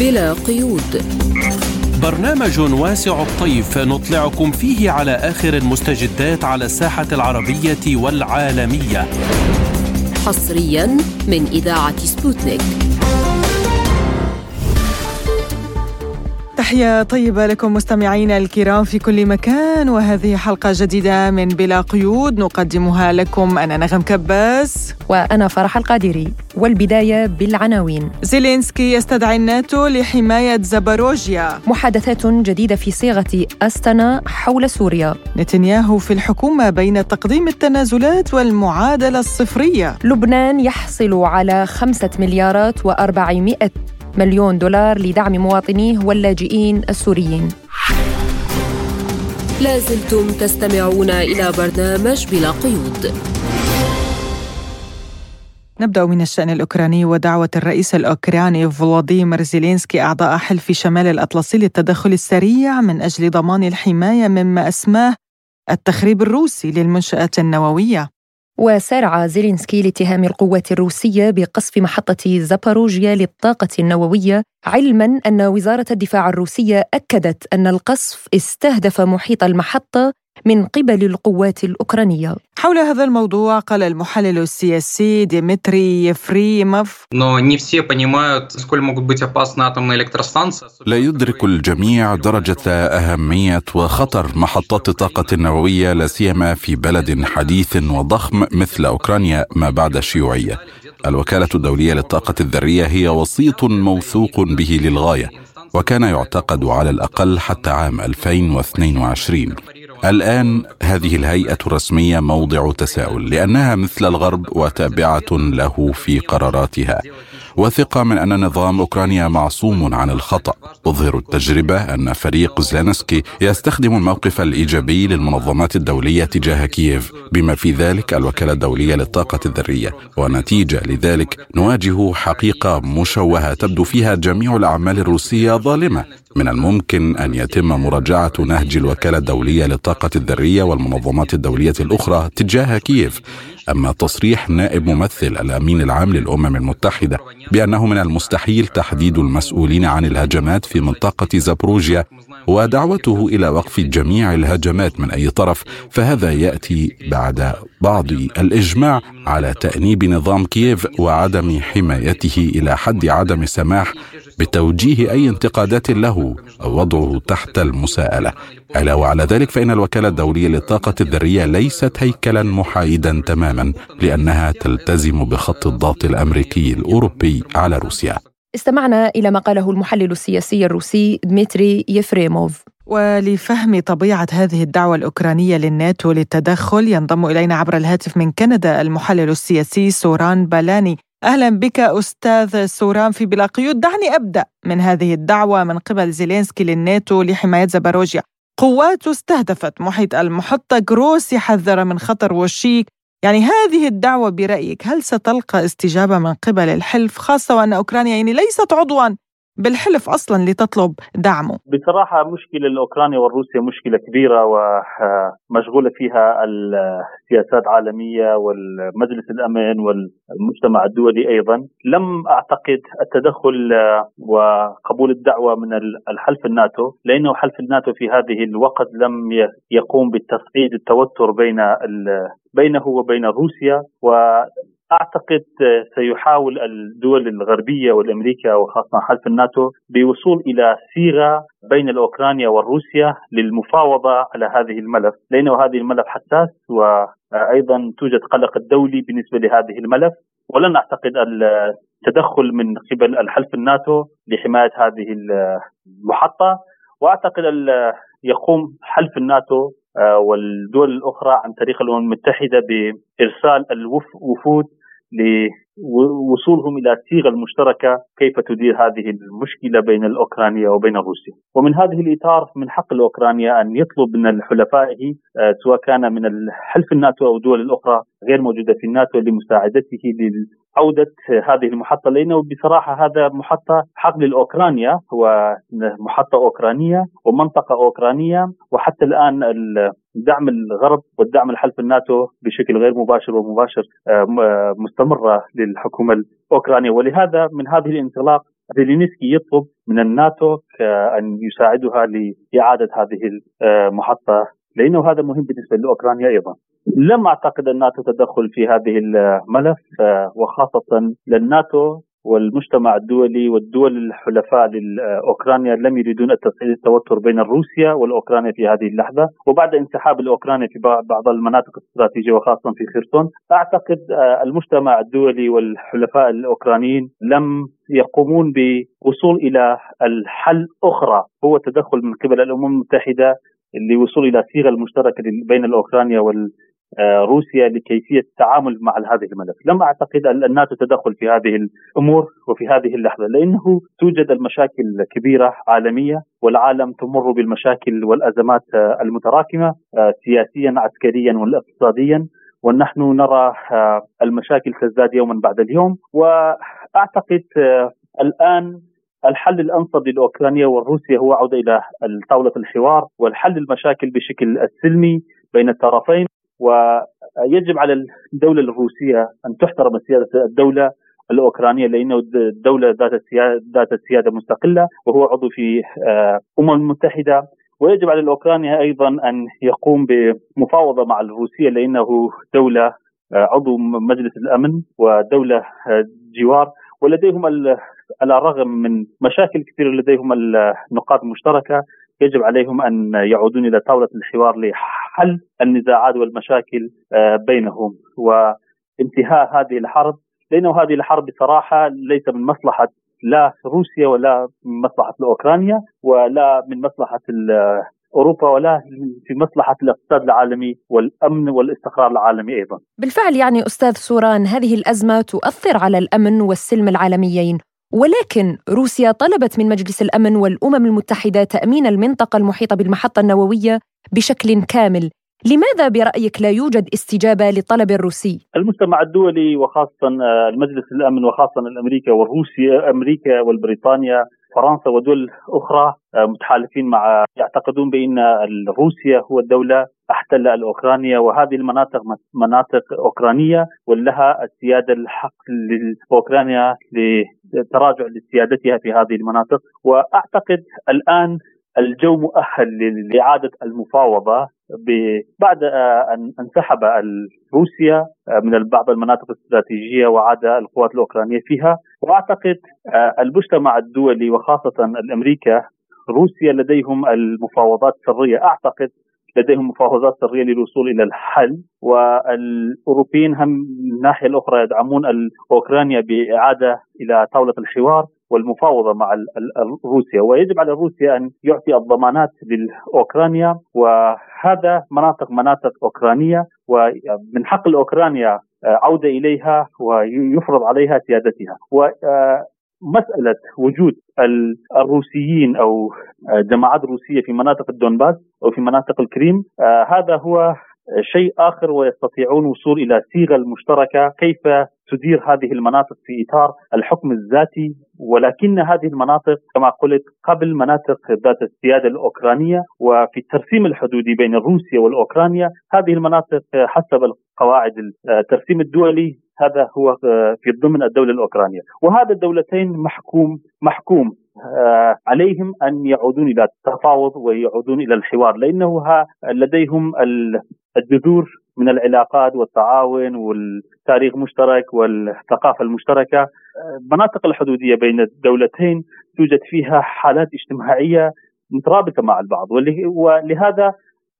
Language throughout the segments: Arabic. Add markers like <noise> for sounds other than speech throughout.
بلا قيود. برنامج واسع الطيف نطلعكم فيه على آخر المستجدات على الساحة العربية والعالمية. حصريا من إذاعة سبوتنيك. تحية طيبة لكم مستمعينا الكرام في كل مكان وهذه حلقة جديدة من بلا قيود نقدمها لكم. أنا نغم كباس. وأنا فرح القادري. والبداية بالعناوين. زيلينسكي يستدعي الناتو لحماية زاباروجيا. محادثات جديدة في صيغة أستنا حول سوريا. نتنياهو في الحكومة بين تقديم التنازلات والمعادلة الصفرية. لبنان يحصل على خمسة مليارات وأربعمائة مليون دولار لدعم مواطنيه واللاجئين السوريين. لازلتم تستمعون إلى برنامج بلا قيود. نبدأ من الشأن الأوكراني ودعوة الرئيس الأوكراني فلاديمير زيلينسكي أعضاء حلف شمال الأطلسي للتدخل السريع من أجل ضمان الحماية مما أسماه التخريب الروسي للمنشآت النووية. وسارع زيلينسكي لاتهام القوات الروسية بقصف محطة زاباروجيا للطاقة النووية علما أن وزارة الدفاع الروسية أكدت أن القصف استهدف محيط المحطة من قبل القوات الأوكرانية. حول هذا الموضوع قال المحلل السياسي ديمتري يفريموف. لا يدرك الجميع درجة أهمية وخطر محطات الطاقة النووية لا سيما في بلد حديث وضخم مثل أوكرانيا ما بعد الشيوعية الوكالة الدولية للطاقة الذرية هي وسيط موثوق به للغاية وكان يعتقد على الأقل حتى عام 2022 الآن هذه الهيئة الرسمية موضع تساؤل لأنها مثل الغرب وتابعة له في قراراتها. وثقة من أن نظام أوكرانيا معصوم عن الخطأ. تظهر التجربة أن فريق زلنسكي يستخدم الموقف الإيجابي للمنظمات الدولية تجاه كييف بما في ذلك الوكالة الدولية للطاقة الذرية. ونتيجة لذلك نواجه حقيقة مشوهة تبدو فيها جميع الأعمال الروسية ظالمة. من الممكن أن يتم مراجعة نهج الوكالة الدولية للطاقة الذرية والمنظمات الدولية الأخرى تجاه كييف. أما تصريح نائب ممثل الأمين العام للأمم المتحدة بأنه من المستحيل تحديد المسؤولين عن الهجمات في منطقة زابروجيا ودعوته إلى وقف جميع الهجمات من أي طرف فهذا يأتي بعد بعض الإجماع على تأنيب نظام كييف وعدم حمايته إلى حد عدم السماح بتوجيه أي انتقادات له أو وضعه تحت المساءلة. علاوه على ذلك فإن الوكالة الدولية للطاقة الذرية ليست هيكلا محايدا تماما لأنها تلتزم بخط الضغط الأمريكي الأوروبي على روسيا. استمعنا إلى ما قاله المحلل السياسي الروسي دمتري يفريموف. ولفهم طبيعة هذه الدعوة الأوكرانية للناتو للتدخل ينضم إلينا عبر الهاتف من كندا المحلل السياسي سوران بالاني أهلا بك أستاذ سوران في بلا قيود. دعني أبدأ من هذه الدعوة من قبل زيلينسكي للناتو لحماية زباروجيا قواته استهدفت محيط المحطة. جروسي حذر من خطر وشيك. يعني هذه الدعوة برأيك هل ستلقى استجابة من قبل الحلف خاصة وأن أوكرانيا يعني ليست عضوا بالحلف أصلا لتطلب دعمه؟ بصراحة مشكلة الاوكرانيا والروسيا مشكلة كبيرة ومشغولة فيها السياسات العالميه والمجلس الأمن والمجتمع الدولي أيضا، لم أعتقد التدخل وقبول الدعوة من الحلف الناتو لأنه حلف الناتو في هذه الوقت لم يقوم بتصعيد التوتر بين بينه وبين روسيا و أعتقد سيحاول الدول الغربية والامريكا وخاصة حلف الناتو بوصول إلى صيغة بين الأوكرانيا والروسيا للمفاوضة على هذه الملف، لأنه هذه الملف حساس وأيضا توجد قلق الدولي بالنسبة لهذه الملف، ولن أعتقد التدخل من قبل الحلف الناتو لحماية هذه المحطة، وأعتقد يقوم حلف الناتو والدول الأخرى عن طريق الأمم المتحدة بإرسال الوفود لوصولهم إلى الصيغة المشتركة كيف تدير هذه المشكلة بين الاوكرانيا وبين روسيا، ومن هذه الإطار من حق الأوكرانيا أن يطلب من حلفائه سواء كان من حلف الناتو أو الدول الأخرى غير موجودة في الناتو لمساعدته لعوده هذه المحطة لأنه بصراحة هذا محطة حق للأوكرانيا هو محطة أوكرانية ومنطقة أوكرانية وحتى الآن دعم الغرب والدعم الحلف الناتو بشكل غير مباشر ومباشر آه، آه، مستمرة للحكومة الأوكرانية ولهذا من هذه الانطلاق زيلينسكي يطلب من الناتو أن يساعدها لإعادة هذه المحطه لأنه هذا مهم بالنسبة لأوكرانيا أيضا. لم أعتقد الناتو تدخل في هذه الملف وخاصة للناتو والمجتمع الدولي والدول الحلفاء لأوكرانيا لم يريدون تصعيد التوتر بين روسيا والأوكرانيا في هذه اللحظة. وبعد انسحاب الأوكراني في بعض المناطق الاستراتيجية وخاصة في خرسون أعتقد آه، المجتمع الدولي والحلفاء الأوكرانيين لم يقومون بوصول إلى الحل أخرى. هو التدخل من قبل الأمم المتحدة لوصول إلى صيغة المشتركة بين الأوكرانيا وال آه، روسيا لكيفية التعامل مع هذه الملف، لم أعتقد أن الناتو تدخل في هذه الأمور وفي هذه اللحظة لأنه توجد المشاكل كبيرة عالمية والعالم تمر بالمشاكل والأزمات آه، المتراكمة آه، سياسيا عسكريا واقتصاديا ونحن نرى المشاكل تزداد يوما بعد اليوم. وأعتقد الآن الحل الانسب لأوكرانيا وروسيا هو عودة إلى طاولة الحوار والحل المشاكل بشكل السلمي بين الطرفين. ويجب على الدولة الروسية أن تحترم سيادة الدولة الأوكرانية لأنه الدولة ذات ذات سيادة مستقلة وهو عضو في الأمم المتحدة ويجب على الأوكرانيا أيضا أن يقوم بمفاوضة مع الروسية لأنه دولة عضو مجلس الأمن ودولة جوار. ولديهم على الرغم من مشاكل كثيرة لديهم النقاط مشتركة. يجب عليهم أن يعودون إلى طاولة الحوار لحل النزاعات والمشاكل آه، بينهم وانتهاء هذه الحرب لأنه هذه الحرب بصراحه ليس من مصلحة لا روسيا ولا من مصلحة اوكرانيا ولا من مصلحة أوروبا ولا في مصلحة الاقتصاد العالمي والأمن والاستقرار العالمي أيضا. بالفعل يعني أستاذ سوران هذه الأزمة تؤثر على الأمن والسلم العالميين ولكن روسيا طلبت من مجلس الأمن والأمم المتحدة تأمين المنطقة المحيطة بالمحطة النووية بشكل كامل لماذا برأيك لا يوجد استجابة للطلب الروسي؟ المجتمع الدولي وخاصه آه، المجلس الأمن وخاصه الأمريكا والروسيا أمريكا والبريطانيا فرنسا ودول أخرى آه، متحالفين مع يعتقدون بأن روسيا هو الدولة أحتل الأوكرانيا وهذه المناطق مناطق أوكرانية ولها السيادة الحق لاوكرانيا لتراجع لسيادتها في هذه المناطق. وأعتقد الآن الجو مؤهل لإعادة المفاوضة بعد أن انسحب روسيا من بعض المناطق الاستراتيجية وعاد القوات الأوكرانية فيها. وأعتقد المجتمع الدولي وخاصة الأمريكا روسيا لديهم المفاوضات السرية. أعتقد لديهم مفاوضات سرية للوصول إلى الحل والأوروبيين هم من الناحية الأخرى يدعمون اوكرانيا بإعادة إلى طاولة الحوار والمفاوضة مع روسيا. ويجب على روسيا أن يعطي الضمانات لاوكرانيا وهذا مناطق مناطق أوكرانية ومن حق الأوكرانيا عودة إليها ويفرض عليها سيادتها. مسألة وجود الروسيين أو جماعات روسية في مناطق الدونباس أو في مناطق الكريم. هذا هو شيء آخر ويستطيعون وصول إلى صيغة المشتركة كيف تدير هذه المناطق في إطار الحكم الذاتي. ولكن هذه المناطق كما قلت قبل مناطق ذات السيادة الأوكرانية وفي الترسيم الحدودي بين روسيا والأوكرانيا هذه المناطق حسب القواعد الترسيم الدولي هذا هو في ضمن الدولة الأوكرانية. وهذا الدولتين محكوم محكوم آه، عليهم أن يعودون إلى التفاوض ويعودون إلى الحوار لأنه لديهم الجذور من العلاقات والتعاون والتاريخ مشترك والثقافة المشتركة. المناطق آه، الحدودية بين الدولتين توجد فيها حالات اجتماعية مترابطة مع البعض ولهذا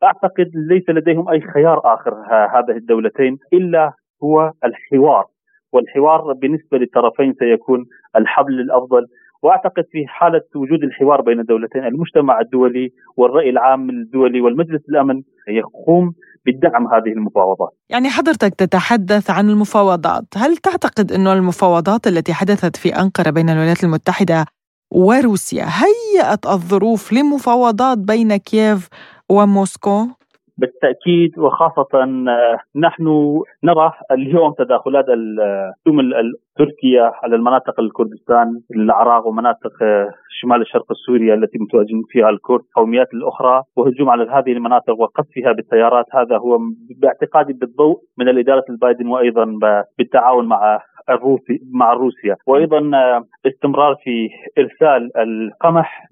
أعتقد ليس لديهم أي خيار آخر هذه الدولتين إلا هو الحوار والحوار بالنسبة للطرفين سيكون الحبل الأفضل وأعتقد في حالة وجود الحوار بين الدولتين المجتمع الدولي والرأي العام الدولي والمجلس الأمن يقوم بالدعم هذه المفاوضات. يعني حضرتك تتحدث عن المفاوضات، هل تعتقد إنه المفاوضات التي حدثت في أنقرة بين الولايات المتحدة وروسيا هيأت الظروف لمفاوضات بين كييف وموسكو؟ بالتأكيد وخاصة آه، نحن نرى اليوم تداخلات الهجوم تركيا على المناطق الكردستان العراق ومناطق آه، شمال الشرق السوري التي متواجدين فيها الكرد قوميات الأخرى وهجوم على هذه المناطق وقصفها بالسيارات. هذا هو باعتقادي بالضوء من الإدارة البايدن وأيضا بالتعاون مع الروسي مع روسيا. وأيضا استمرار في إرسال القمح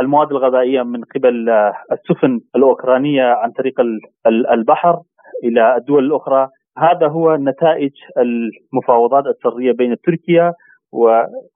المواد الغذائية من قبل السفن الأوكرانية عن طريق البحر إلى الدول الأخرى. هذا هو نتائج المفاوضات السرية بين تركيا و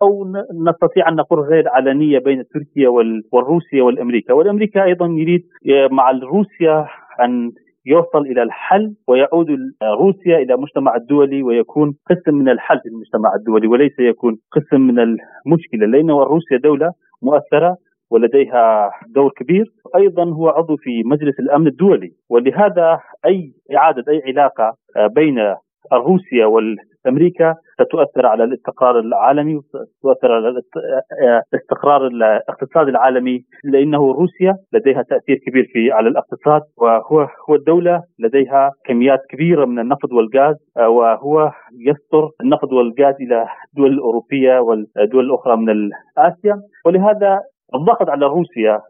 أو نستطيع أن نقول غير علنية بين تركيا والروسيا والأمريكا، والأمريكا أيضا يريد مع روسيا أن يوصل إلى الحل ويعود روسيا إلى المجتمع الدولي ويكون قسم من الحل في المجتمع الدولي وليس يكون قسم من المشكلة. لأن روسيا دولة مؤثرة ولديها دور كبير. أيضا هو عضو في مجلس الأمن الدولي ولهذا أي إعادة أي علاقة بين روسيا والأمريكا ستؤثر على الاستقرار العالمي وتؤثر على استقرار الاقتصاد العالمي لأنه روسيا لديها تأثير كبير في على الاقتصاد وهو هو الدولة لديها كميات كبيرة من النفط والغاز وهو يصدر النفط والغاز إلى الدول الأوروبية والدول الأخرى من آسيا. ولهذا الضغط على روسيا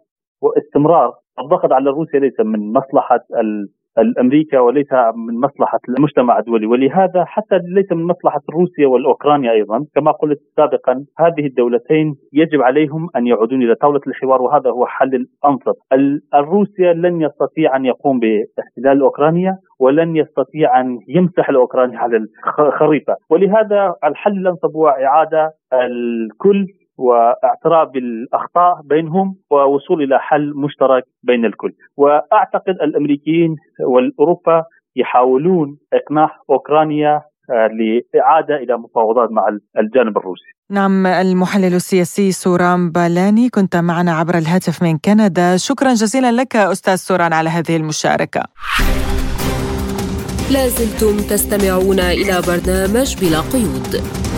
واستمرار الضغط على روسيا ليس من مصلحة الأمريكا وليس من مصلحة المجتمع الدولي. ولهذا حتى ليس من مصلحة روسيا والأوكرانيا أيضا كما قلت سابقا هذه الدولتين يجب عليهم أن يعودون إلى طاولة الحوار وهذا هو حل الانصف الروسيا لن يستطيع أن يقوم باحتلال أوكرانيا ولن يستطيع أن يمسح الاوكراني على الخريطه ولهذا الحل الانسب هو إعادة الكل واعتراف بالأخطاء بينهم ووصول إلى حل مشترك بين الكل. وأعتقد الأمريكيين والأوروبا يحاولون إقناع أوكرانيا آه، لإعادة إلى مفاوضات مع الجانب الروسي. نعم المحلل السياسي سوران بالاني كنت معنا عبر الهاتف من كندا. شكرا جزيلا لك أستاذ سوران على هذه المشاركة. لازلتم تستمعون إلى برنامج بلا قيود.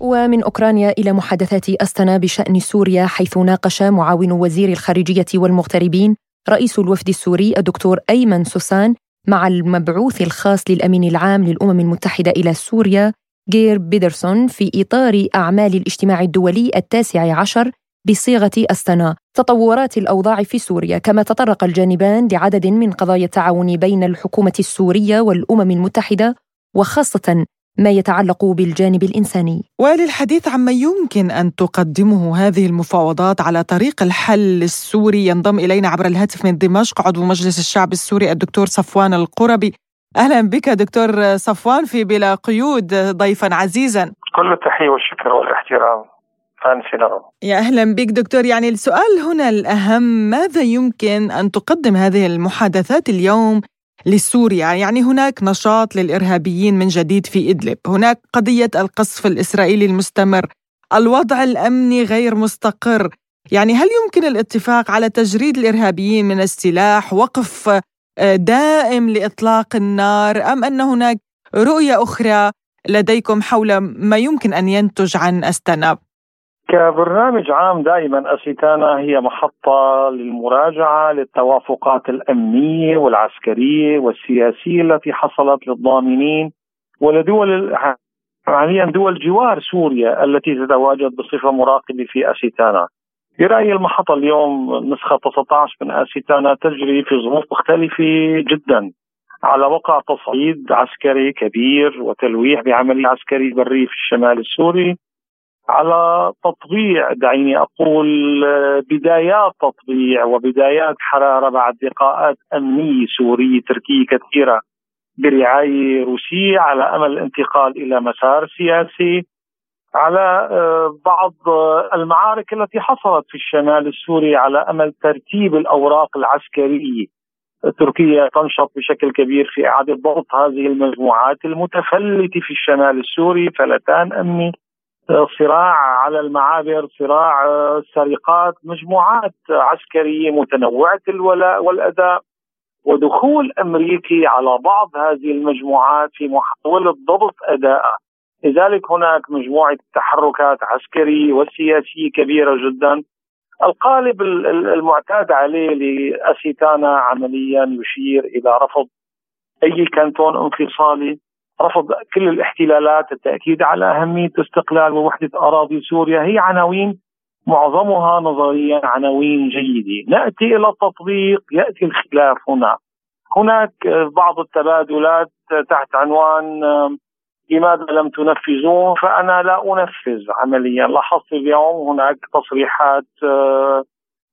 ومن أوكرانيا إلى محادثات أستنا بشأن سوريا حيث ناقش معاون وزير الخارجية والمغتربين رئيس الوفد السوري الدكتور أيمن سوسان مع المبعوث الخاص للأمين العام للأمم المتحدة إلى سوريا جير بيدرسون في إطار أعمال الاجتماع الدولي التاسع عشر بصيغة أستنا. تطورات الأوضاع في سوريا كما تطرق الجانبان لعدد من قضايا التعاون بين الحكومة السورية والأمم المتحدة وخاصة ما يتعلق بالجانب الإنساني. وللحديث عما يمكن أن تقدمه هذه المفاوضات على طريق الحل السوري ينضم إلينا عبر الهاتف من دمشق عضو مجلس الشعب السوري الدكتور صفوان القربي. أهلا بك دكتور صفوان في بلا قيود ضيفا عزيزا. كل التحية والشكر والاحترام. يا أهلا بك دكتور يعني السؤال هنا الأهم ماذا يمكن أن تقدم هذه المحادثات اليوم لسوريا. يعني هناك نشاط للإرهابيين من جديد في إدلب. هناك قضية القصف الإسرائيلي المستمر. الوضع الأمني غير مستقر. يعني هل يمكن الاتفاق على تجريد الإرهابيين من السلاح وقف آه، دائم لإطلاق النار أم أن هناك رؤية أخرى لديكم حول ما يمكن أن ينتج عن أستناب؟ كبرنامج عام دائما اسيتانا هي محطة للمراجعة للتوافقات الأمنية والعسكرية والسياسية التي حصلت للضامنين ولدول حاليا دول جوار سوريا التي تتواجد بصفة مراقبة في اسيتانا. برأيي المحطة اليوم نسخة 19 من اسيتانا تجري في ظروف مختلفة جدا على وقع تصعيد عسكري كبير وتلويح بعمليه عسكريه بريه في الشمال السوري على تطبيع دعيني أقول بدايات تطبيع وبدايات حرارة بعد لقاءات أمنية سورية تركية كثيرة برعاية روسية على أمل الانتقال إلى مسار سياسي. على آه، بعض المعارك التي حصلت في الشمال السوري على أمل ترتيب الأوراق العسكرية. تركيا تنشط بشكل كبير في إعادة ضبط هذه المجموعات المتفلتة في الشمال السوري فلتان أمني. صراع على المعابر صراع آه، سرقات مجموعات عسكرية متنوعة الولاء والأداء. ودخول أمريكي على بعض هذه المجموعات في محاوله ضبط ادائها لذلك هناك مجموعة تحركات عسكرية وسياسية كبيرة جدا. القالب المعتاد عليه لأسيتانا عمليا يشير إلى رفض أي كانتون انفصالي. رفض كل الاحتلالات التأكيد على أهمية استقلال ووحده أراضي سوريا. هي عناوين معظمها نظريا عناوين جيدة، نأتي إلى التطبيق يأتي الخلاف هنا. هناك بعض التبادلات تحت عنوان لماذا لم تنفذون فأنا لا أنفذ عمليا. لاحظت اليوم هناك تصريحات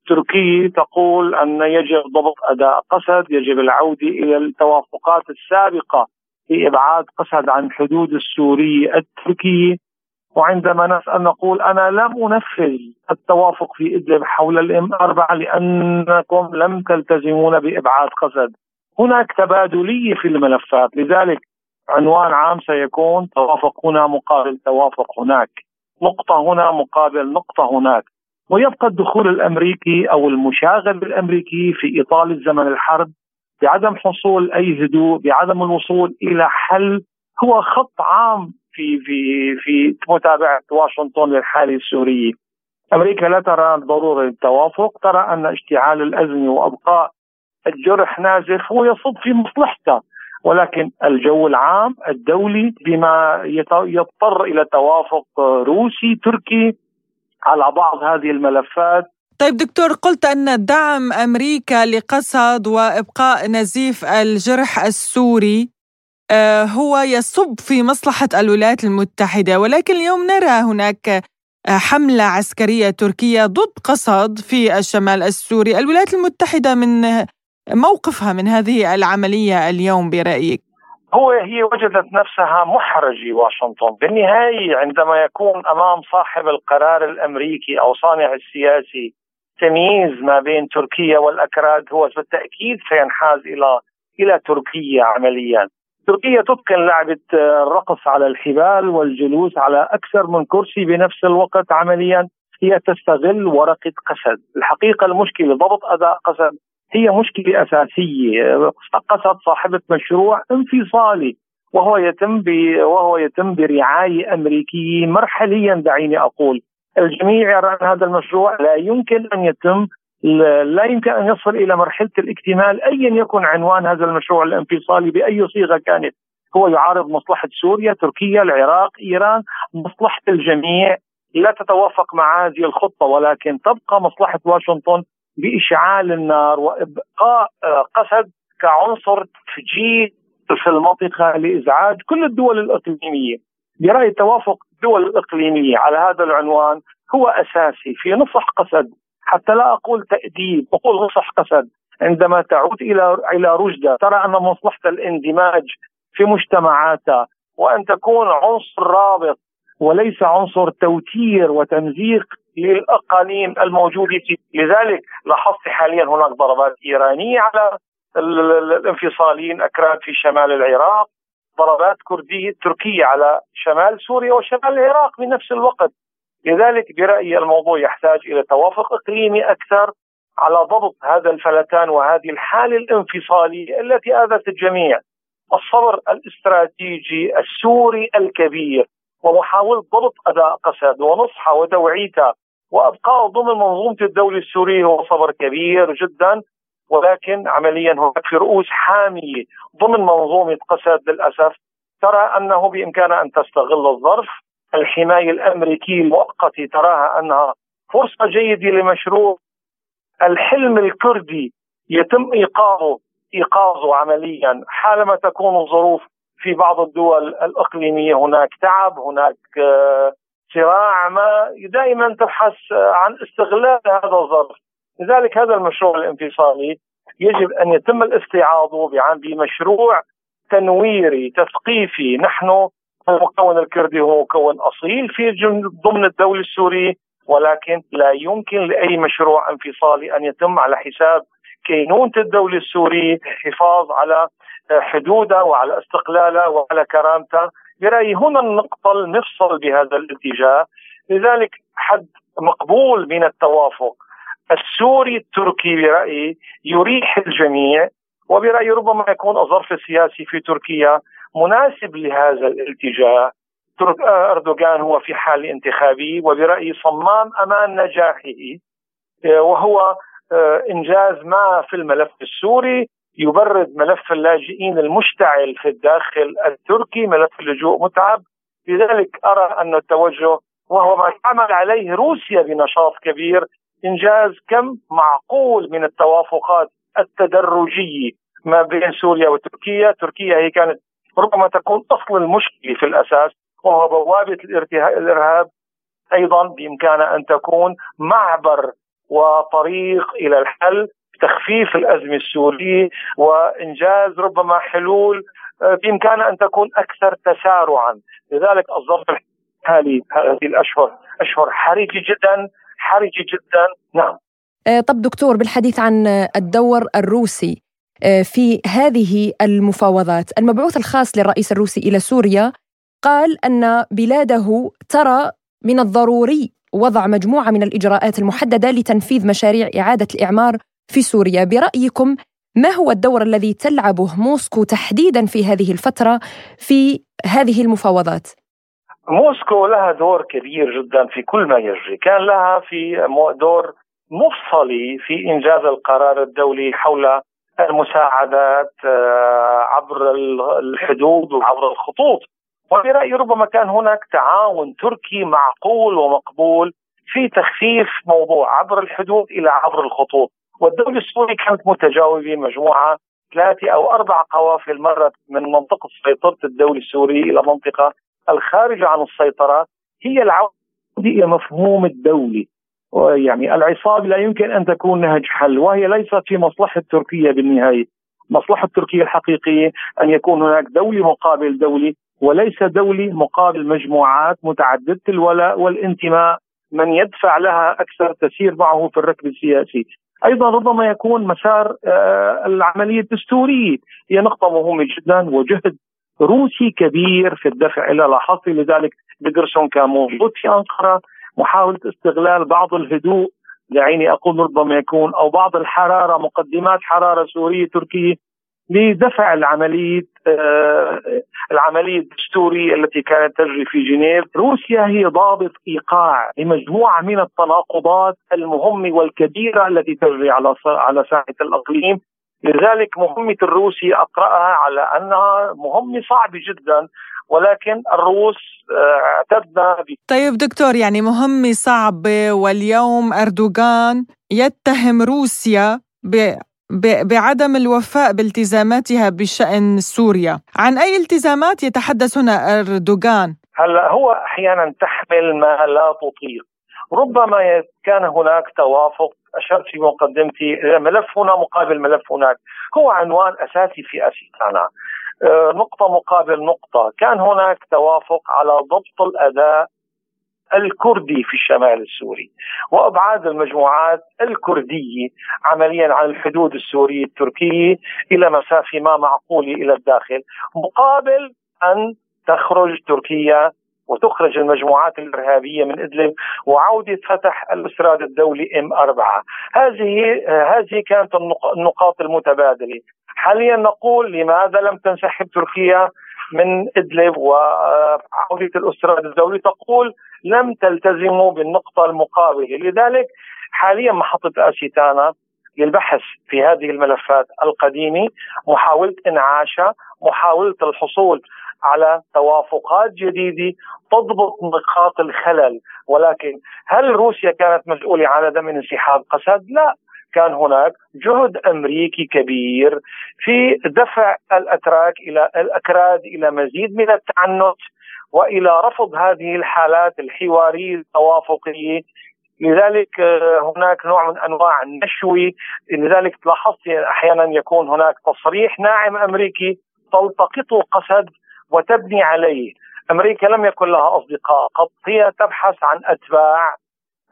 تركية تقول أن يجب ضبط أداء قسد يجب العودة إلى التوافقات السابقة في إبعاد قسد عن حدود السورية التركية. وعندما نسأل نقول أنا لم أنفذ التوافق في إدلب حول الإم أربعة لأنكم لم تلتزمون بإبعاد قسد هناك تبادلية في الملفات لذلك عنوان عام سيكون توافق هنا مقابل توافق هناك. نقطة هنا مقابل نقطة هناك. ويبقى الدخول الأمريكي أو المشاغل الأمريكي في اطال الزمن الحرب بعدم حصول أي هدوء بعدم الوصول إلى حل هو خط عام في في في متابعة واشنطن للحالة السورية. أمريكا لا ترى ضروره للتوافق، ترى أن اشتعال الأزمة وأبقاء الجرح نازف هو يصب في مصلحتها ولكن الجو العام الدولي بما يضطر إلى توافق روسي تركي على بعض هذه الملفات طيب دكتور قلت أن دعم أمريكا لقسد وإبقاء نزيف الجرح السوري آه، هو يصب في مصلحة الولايات المتحدة ولكن اليوم نرى هناك حملة عسكرية تركية ضد قسد في الشمال السوري، الولايات المتحدة من موقفها من هذه العملية اليوم برأيك؟ هو هي وجدت نفسها محرجة واشنطن بالنهاية عندما يكون أمام صاحب القرار الأمريكي أو صانع السياسي تمييز ما بين تركيا والأكراد هو بالتأكيد سينحاز إلى إلى تركيا عمليا. تركيا تتقن لعبة الرقص على الحبال والجلوس على أكثر من كرسي بنفس الوقت عمليا. هي تستغل ورقة قسد. الحقيقة المشكلة ضبط أداء قسد هي مشكلة أساسية. قصد صاحبة مشروع انفصالي وهو يتم. وهو يتم برعاية أمريكية مرحليا دعيني أقول. الجميع يرى أن هذا المشروع لا يمكن أن يتم لا يمكن أن يصل إلى مرحلة الاكتمال ايا يكن عنوان هذا المشروع الانفصالي بأي صيغة كانت هو يعارض مصلحة سوريا، تركيا، العراق، إيران، مصلحة الجميع لا تتوافق مع هذه الخطة ولكن تبقى مصلحة واشنطن بإشعال النار وإبقاء آه، قسد كعنصر تفجير في المنطقة لإزعاج كل الدول الإقليمية. برايي توافق الدول الاقليميه على هذا العنوان هو أساسي في نصح قسد. حتى لا أقول تأديب أقول نصح قسد. عندما تعود إلى إلى رشدة ترى أن مصلحة الاندماج في مجتمعاتها وأن تكون عنصر رابط وليس عنصر توتير وتمزيق للأقاليم الموجودة في لذلك لاحظت حاليا هناك ضربات إيرانية على الانفصاليين أكراد في شمال العراق ضربات كردية تركية على شمال سوريا وشمال العراق في نفس الوقت. لذلك برأيي الموضوع يحتاج إلى توافق إقليمي أكثر على ضبط هذا الفلتان وهذه الحالة الانفصالية التي آذت الجميع. الصبر الاستراتيجي السوري الكبير ومحاولة ضبط أداء قسد ونصحة وتوعيته وابقائه ضمن منظومة الدولة السورية هو صبر كبير جدا. ولكن عمليا هناك في رؤوس حامية ضمن منظومة قسد للأسف ترى أنه بامكانها أن تستغل الظرف. الحماية الأمريكية المؤقتة تراها أنها فرصة جيدة لمشروع. الحلم الكردي يتم إيقاظه إيقاظه عمليا. حالما تكون الظروف في بعض الدول الإقليمية هناك تعب هناك آه صراع ما دائما تبحث عن استغلال هذا الظرف. لذلك هذا المشروع الانفصالي يجب أن يتم الاستعاضه بمشروع تنويري تثقيفي. نحن المكون الكردي هو مكون أصيل في ضمن الدولة السورية ولكن لا يمكن لأي مشروع انفصالي أن يتم على حساب كينونة الدولة السورية الحفاظ على حدودها وعلى استقلالها وعلى كرامتها. برأيي هنا النقطة المفصل بهذا الاتجاه. لذلك حد مقبول من التوافق. السوري التركي برأيي يريح الجميع وبرأيي ربما يكون الظرف السياسي في تركيا مناسب لهذا الاتجاه. ترك أردوغان هو في حال انتخابي وبرأيي صمام أمان نجاحه. وهو إنجاز ما في الملف السوري يبرد ملف اللاجئين المشتعل في الداخل التركي ملف اللجوء متعب. لذلك أرى أن التوجه وهو ما تعمل عليه روسيا بنشاط كبير إنجاز كم معقول من التوافقات التدرجية ما بين سوريا وتركيا. تركيا هي كانت ربما تكون أصل المشكلة في الأساس وهو بوابه الإرهاب أيضا بامكانها أن تكون معبر وطريق إلى الحل تخفيف الأزمة السورية وإنجاز ربما حلول آه، بامكانها أن تكون أكثر تسارعا، لذلك الظرف الحالي هذه الأشهر أشهر حرجة جدا حرجه جدا، نعم. آه، طب دكتور بالحديث عن الدور الروسي آه، في هذه المفاوضات، المبعوث الخاص للرئيس الروسي إلى سوريا قال أن بلاده ترى من الضروري وضع مجموعة من الإجراءات المحددة لتنفيذ مشاريع إعادة الإعمار في سوريا. برأيكم ما هو الدور الذي تلعبه موسكو تحديدا في هذه الفترة في هذه المفاوضات؟ موسكو لها دور كبير جدا في كل ما يجري. كان لها في دور مفصلي في إنجاز القرار الدولي حول المساعدات آه، عبر الحدود وعبر الخطوط. وبرأيي ربما كان هناك تعاون تركي معقول ومقبول في تخفيف موضوع عبر الحدود إلى عبر الخطوط. والدولة السورية كانت متجاوبة مجموعة ثلاثة أو أربع قوافل مرت من منطقة سيطرة الدولة السورية إلى منطقة الخارجة عن السيطرة هي العودة إلى مفهوم الدولة. يعني العصابة لا يمكن أن تكون نهج حل وهي ليست في مصلحة تركيا بالنهاية. مصلحة تركيا الحقيقية أن يكون هناك دولة مقابل دولة وليس دولة مقابل مجموعات متعددة الولاء والانتماء. من يدفع لها أكثر تسير معه في الركب السياسي. أيضا ربما يكون مسار آه، العملية الدستورية هي نقطة مهمة جدا وجهد روسي كبير في الدفع إلى لاحظت لذلك بيدرسون كان موجود في أنقرة محاولة استغلال بعض الهدوء. دعيني أقول ربما يكون أو بعض الحرارة مقدمات حرارة سورية تركية لدفع العملية آه، العملية الدستورية التي كانت تجري في جنيف. روسيا هي ضابط إيقاع لمجموعة من التناقضات المهمة والكبيرة التي تجري على على ساحة الإقليم. لذلك مهمة الروسي أقرأها على أنها مهمة صعبة جدا ولكن الروس آه، اعتدنا طيب دكتور يعني مهمة صعبة واليوم أردوغان يتهم روسيا بعدم الوفاء بالتزاماتها بشأن سوريا. عن أي التزامات يتحدث هنا أردوغان؟ هلأ هو أحيانا تحمل ما لا تطيق. ربما كان هناك توافق أشرت في مقدمتي ملف هنا مقابل ملف هناك. هو عنوان أساسي في أسيتانا. آه، نقطة مقابل نقطة. كان هناك توافق على ضبط الأداء الكردي في الشمال السوري وأبعاد المجموعات الكردية عمليا عن الحدود السورية التركية إلى مسافة ما معقولة إلى الداخل مقابل أن تخرج تركيا وتخرج المجموعات الإرهابية من إدلب وعودة فتح الاسراد الدولي إم 4 هذه هذه كانت النقاط المتبادلة. حاليا نقول لماذا لم تنسحب تركيا من إدلب وعودة الاسراد الدولي؟ تقول لم تلتزموا بالنقطة المقابلة. لذلك حاليا محطة أسيتانا للبحث في هذه الملفات القديمة محاولة إنعاشها محاولة الحصول على توافقات جديدة تضبط نقاط الخلل. ولكن هل روسيا كانت مسؤولة عن عدم انسحاب قسد؟ لا. كان هناك جهد أمريكي كبير في دفع الأتراك إلى الأكراد إلى مزيد من التعنت وإلى رفض هذه الحالات الحوارية التوافقية. لذلك آه، هناك نوع من أنواع النشوي. لذلك لاحظت أحيانا يكون هناك تصريح ناعم أمريكي تلتقطه قسد وتبني عليه. أمريكا لم يكن لها أصدقاء قد هي تبحث عن أتباع.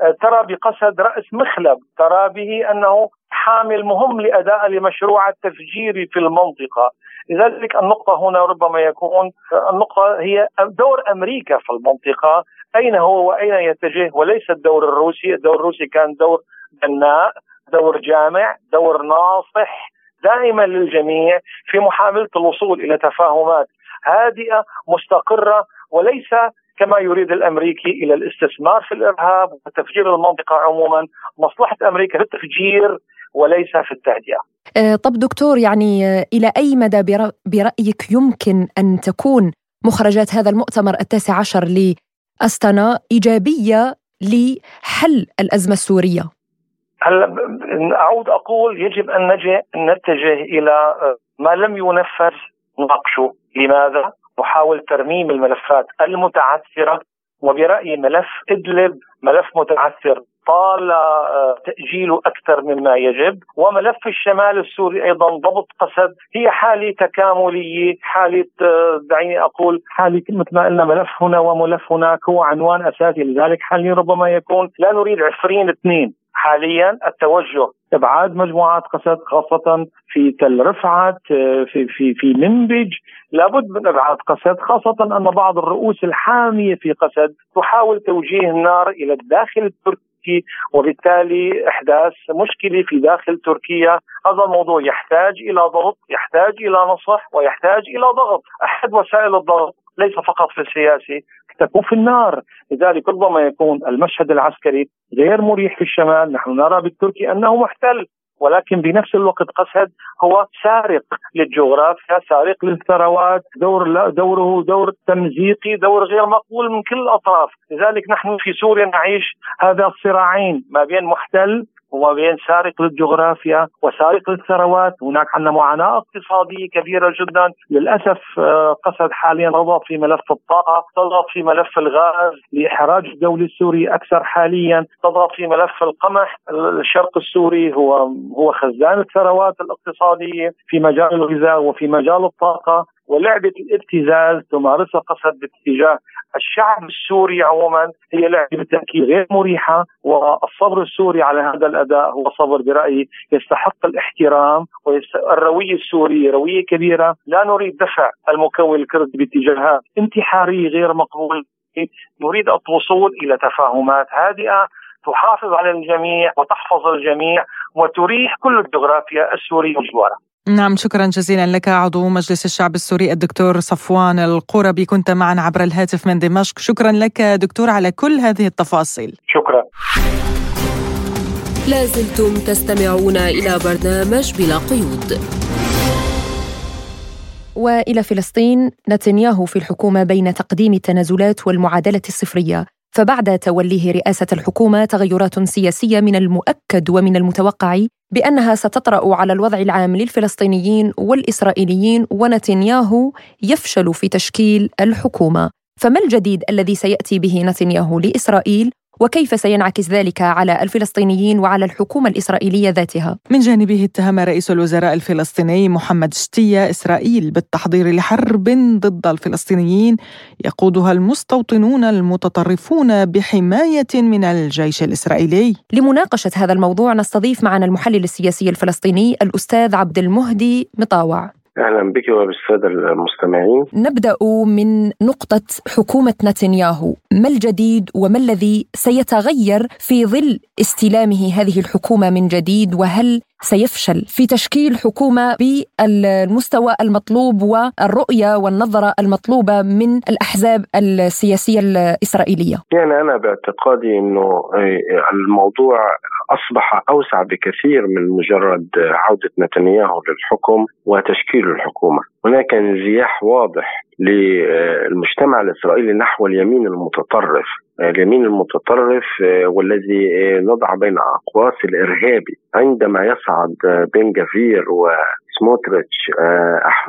آه، ترى بقسد رأس مخلب ترى به أنه حامل مهم لأداء لمشروع التفجير في المنطقة. لذلك النقطة هنا ربما يكون النقطة هي دور أمريكا في المنطقة. أين هو وأين يتجه؟ وليس الدور الروسي. الدور الروسي كان دور بناء دور جامع دور ناصح دائما للجميع في محاولة الوصول إلى تفاهمات. هادئة مستقرة وليس كما يريد الأمريكي إلى الاستثمار في الإرهاب وتفجير المنطقة عموما، مصلحة أمريكا في التفجير وليس في التهدئة. أه، طب دكتور يعني أه، إلى أي مدى برأيك يمكن أن تكون مخرجات هذا المؤتمر التاسع عشر لأستانا إيجابية لحل الأزمة السورية؟ هلا أعود أقول يجب أن نجي نتجه إلى أه، ما لم ينفذ نناقشه لماذا؟ نحاول ترميم الملفات المتعثرة وبرأيي ملف إدلب ملف متعثر طال آه، تأجيله أكثر مما يجب وملف الشمال السوري أيضا ضبط قسد هي حالة تكاملية حالة آه، دعيني أقول حالة مثل ما قلنا ملف هنا وملف هناك هو عنوان أساسي لذلك حاليا ربما يكون لا نريد عفرين اثنين حاليا التوجه ابعاد مجموعات قسد خاصة في تل رفعت آه، في في في منبج. لابد من ابعاد قسد خاصة أن بعض الرؤوس الحامية في قسد تحاول توجيه النار إلى الداخل التركي التركي وبالتالي إحداث مشكلة في داخل تركيا. هذا الموضوع يحتاج إلى ضغط يحتاج إلى نصح ويحتاج إلى ضغط. أحد وسائل الضغط ليس فقط في السياسي تكون في النار. لذلك ربما يكون المشهد العسكري غير مريح في الشمال. نحن نرى بالتركي أنه محتل ولكن بنفس الوقت قسد هو سارق للجغرافيا سارق للثروات. دور دوره دور تمزيقي دور غير مقبول من كل الأطراف. لذلك نحن في سوريا نعيش هذا الصراعين ما بين محتل وما بين سارق للجغرافيا وسارق للثروات. هناك عندنا معاناة اقتصادية كبيرة جدا. للأسف آه، قصد حاليا تضغط في ملف الطاقة تضغط في ملف الغاز لإحراج الدولة السوري أكثر حاليا تضغط في ملف القمح. الشرق السوري هو هو خزان الثروات الاقتصادية في مجال الغذاء وفي مجال الطاقة. ولعبة الابتزاز تمارسها قصد باتجاه الشعب السوري عموما هي لعبة بالتأكيد غير مريحة والصبر السوري على هذا الأداء هو صبر برأيي يستحق الاحترام والروية السورية روية كبيرة لا نريد دفع المكون الكردي باتجاهات انتحارية غير مقبولة نريد الوصول إلى تفاهمات هادئة تحافظ على الجميع وتحفظ الجميع وتريح كل الجغرافيا السورية وجوارها نعم شكرا جزيلا لك. عضو مجلس الشعب السوري الدكتور صفوان القربي. كنت معنا عبر الهاتف من دمشق. شكرا لك دكتور على كل هذه التفاصيل. شكرا. لازلتم تستمعون إلى برنامج بلا قيود. وإلى فلسطين نتنياهو في الحكومة بين تقديم التنازلات والمعادلة الصفرية. فبعد توليه رئاسة الحكومة تغيرات سياسية من المؤكد ومن المتوقع بأنها ستطرأ على الوضع العام للفلسطينيين والإسرائيليين ونتنياهو يفشل في تشكيل الحكومة. فما الجديد الذي سيأتي به نتنياهو لإسرائيل؟ وكيف سينعكس ذلك على الفلسطينيين وعلى الحكومة الإسرائيلية ذاتها؟ من جانبه اتهم رئيس الوزراء الفلسطيني محمد شتية إسرائيل بالتحضير لحرب ضد الفلسطينيين يقودها المستوطنون المتطرفون بحماية من الجيش الإسرائيلي. لمناقشة هذا الموضوع نستضيف معنا المحلل السياسي الفلسطيني الأستاذ عبد المهدي مطاوع. أهلا بك وبالسادة المستمعين. نبدأ من نقطة حكومة نتنياهو، ما الجديد وما الذي سيتغير في ظل استلامه هذه الحكومة من جديد وهل سيفشل في تشكيل حكومة بالمستوى المطلوب والرؤية والنظرة المطلوبة من الأحزاب السياسية الإسرائيلية؟ يعني أنا باعتقادي إنه الموضوع أصبح أوسع بكثير من مجرد عودة نتنياهو للحكم وتشكيل الحكومة، هناك انزياح واضح للمجتمع الإسرائيلي نحو اليمين المتطرف. اليمين المتطرف آه، والذي آه، نضع بين أقواس الإرهابي. عندما يصعد آه، بن جافير وسموتريتش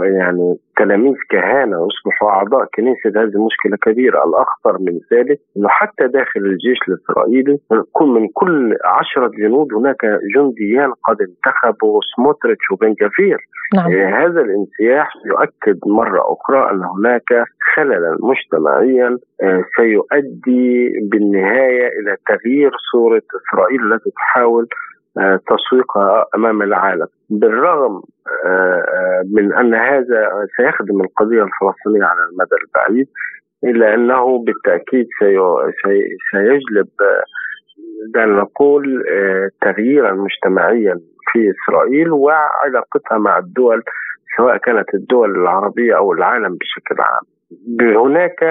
يعني تلاميذ كهنه ويصبحوا أعضاء كنيسة هذه مشكلة كبيرة، الأخطر من ذلك إنه حتى داخل الجيش الإسرائيلي من كل عشرة جنود هناك جنديان قد انتخبوا سموتريتش وبن جافير نعم. هذا الانسياح يؤكد مرة أخرى أن هناك خللا مجتمعيا سيؤدي بالنهاية إلى تغيير صورة إسرائيل التي تحاول آه، تسويقها أمام العالم بالرغم آه، آه، من أن هذا سيخدم القضية الفلسطينية على المدى البعيد إلا أنه بالتأكيد سيجلب دعنا نقول تغييرا مجتمعيا في إسرائيل وعلاقتها مع الدول سواء كانت الدول العربية أو العالم بشكل عام. هناك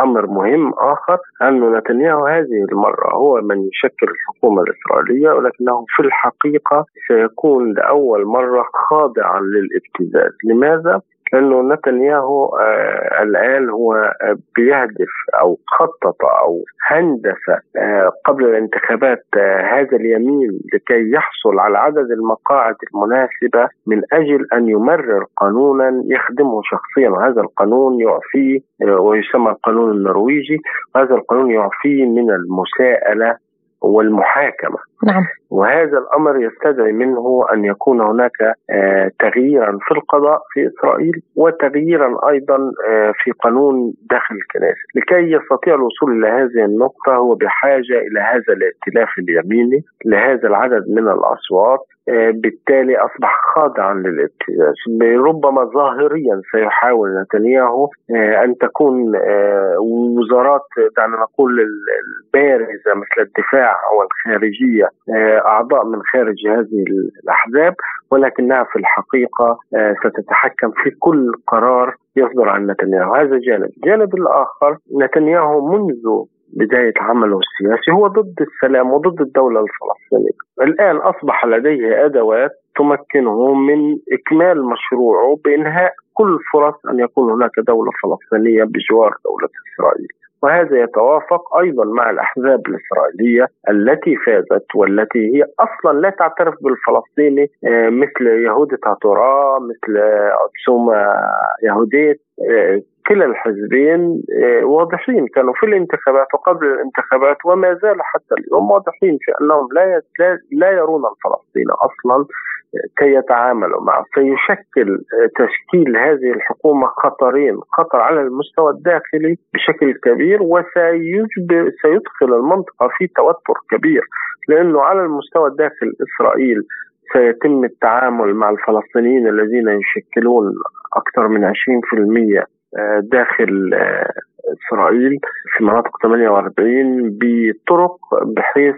أمر مهم آخر أن نتنياهو هذه المرة هو من يشكل الحكومة الإسرائيلية ولكنه في الحقيقة سيكون لأول مرة خاضعا للابتزاز، لماذا؟ لأنه نتنياهو آه الآن هو بيهدف أو خطط أو هندس آه قبل الانتخابات آه هذا اليمين لكي يحصل على عدد المقاعد المناسبة من أجل أن يمرر قانونا يخدمه شخصيا. وهذا القانون يعفيه ويسمى القانون النرويجي. وهذا القانون يعفيه من المساءلة والمحاكمة. نعم. وهذا الأمر يستدعي منه أن يكون هناك آه، تغييرا في القضاء في إسرائيل وتغييرا أيضا آه، في قانون داخل الكنيسة، لكي يستطيع الوصول إلى هذه النقطة هو بحاجة إلى هذا الائتلاف اليميني لهذا العدد من الأصوات آه، بالتالي أصبح خاضعا للابتزاز ربما ظاهريا سيحاول نتنياهو أن تكون وزارات دعنا نقول البارزة مثل الدفاع والخارجيه آه، أعضاء من خارج هذه الأحزاب ولكنها في الحقيقة آه، ستتحكم في كل قرار يصدر عن نتنياهو. هذا جانب. الجانب الآخر نتنياهو منذ بداية عمله السياسي هو ضد السلام وضد الدولة الفلسطينية. الآن أصبح لديه أدوات تمكنه من إكمال مشروعه بإنهاء كل فرص أن يكون هناك دولة فلسطينية بجوار دولة إسرائيل. وهذا يتوافق أيضا مع الأحزاب الإسرائيلية التي فازت والتي هي أصلا لا تعترف بالفلسطيني آه، مثل يهودة تورا مثل يهوديت آه، كلا الحزبين آه، واضحين كانوا في الانتخابات وقبل الانتخابات وما زال حتى اليوم واضحين في أنهم لا لا يرون الفلسطيني أصلا كي يتعاملوا معه سيشكل تشكيل هذه الحكومة خطرين خطر على المستوى الداخلي بشكل كبير وسيجبر سيدخل المنطقة في توتر كبير لأنه على المستوى الداخل إسرائيل سيتم التعامل مع الفلسطينيين الذين يشكلون أكثر من 20% داخل إسرائيل في مناطق 48 بطرق بحيث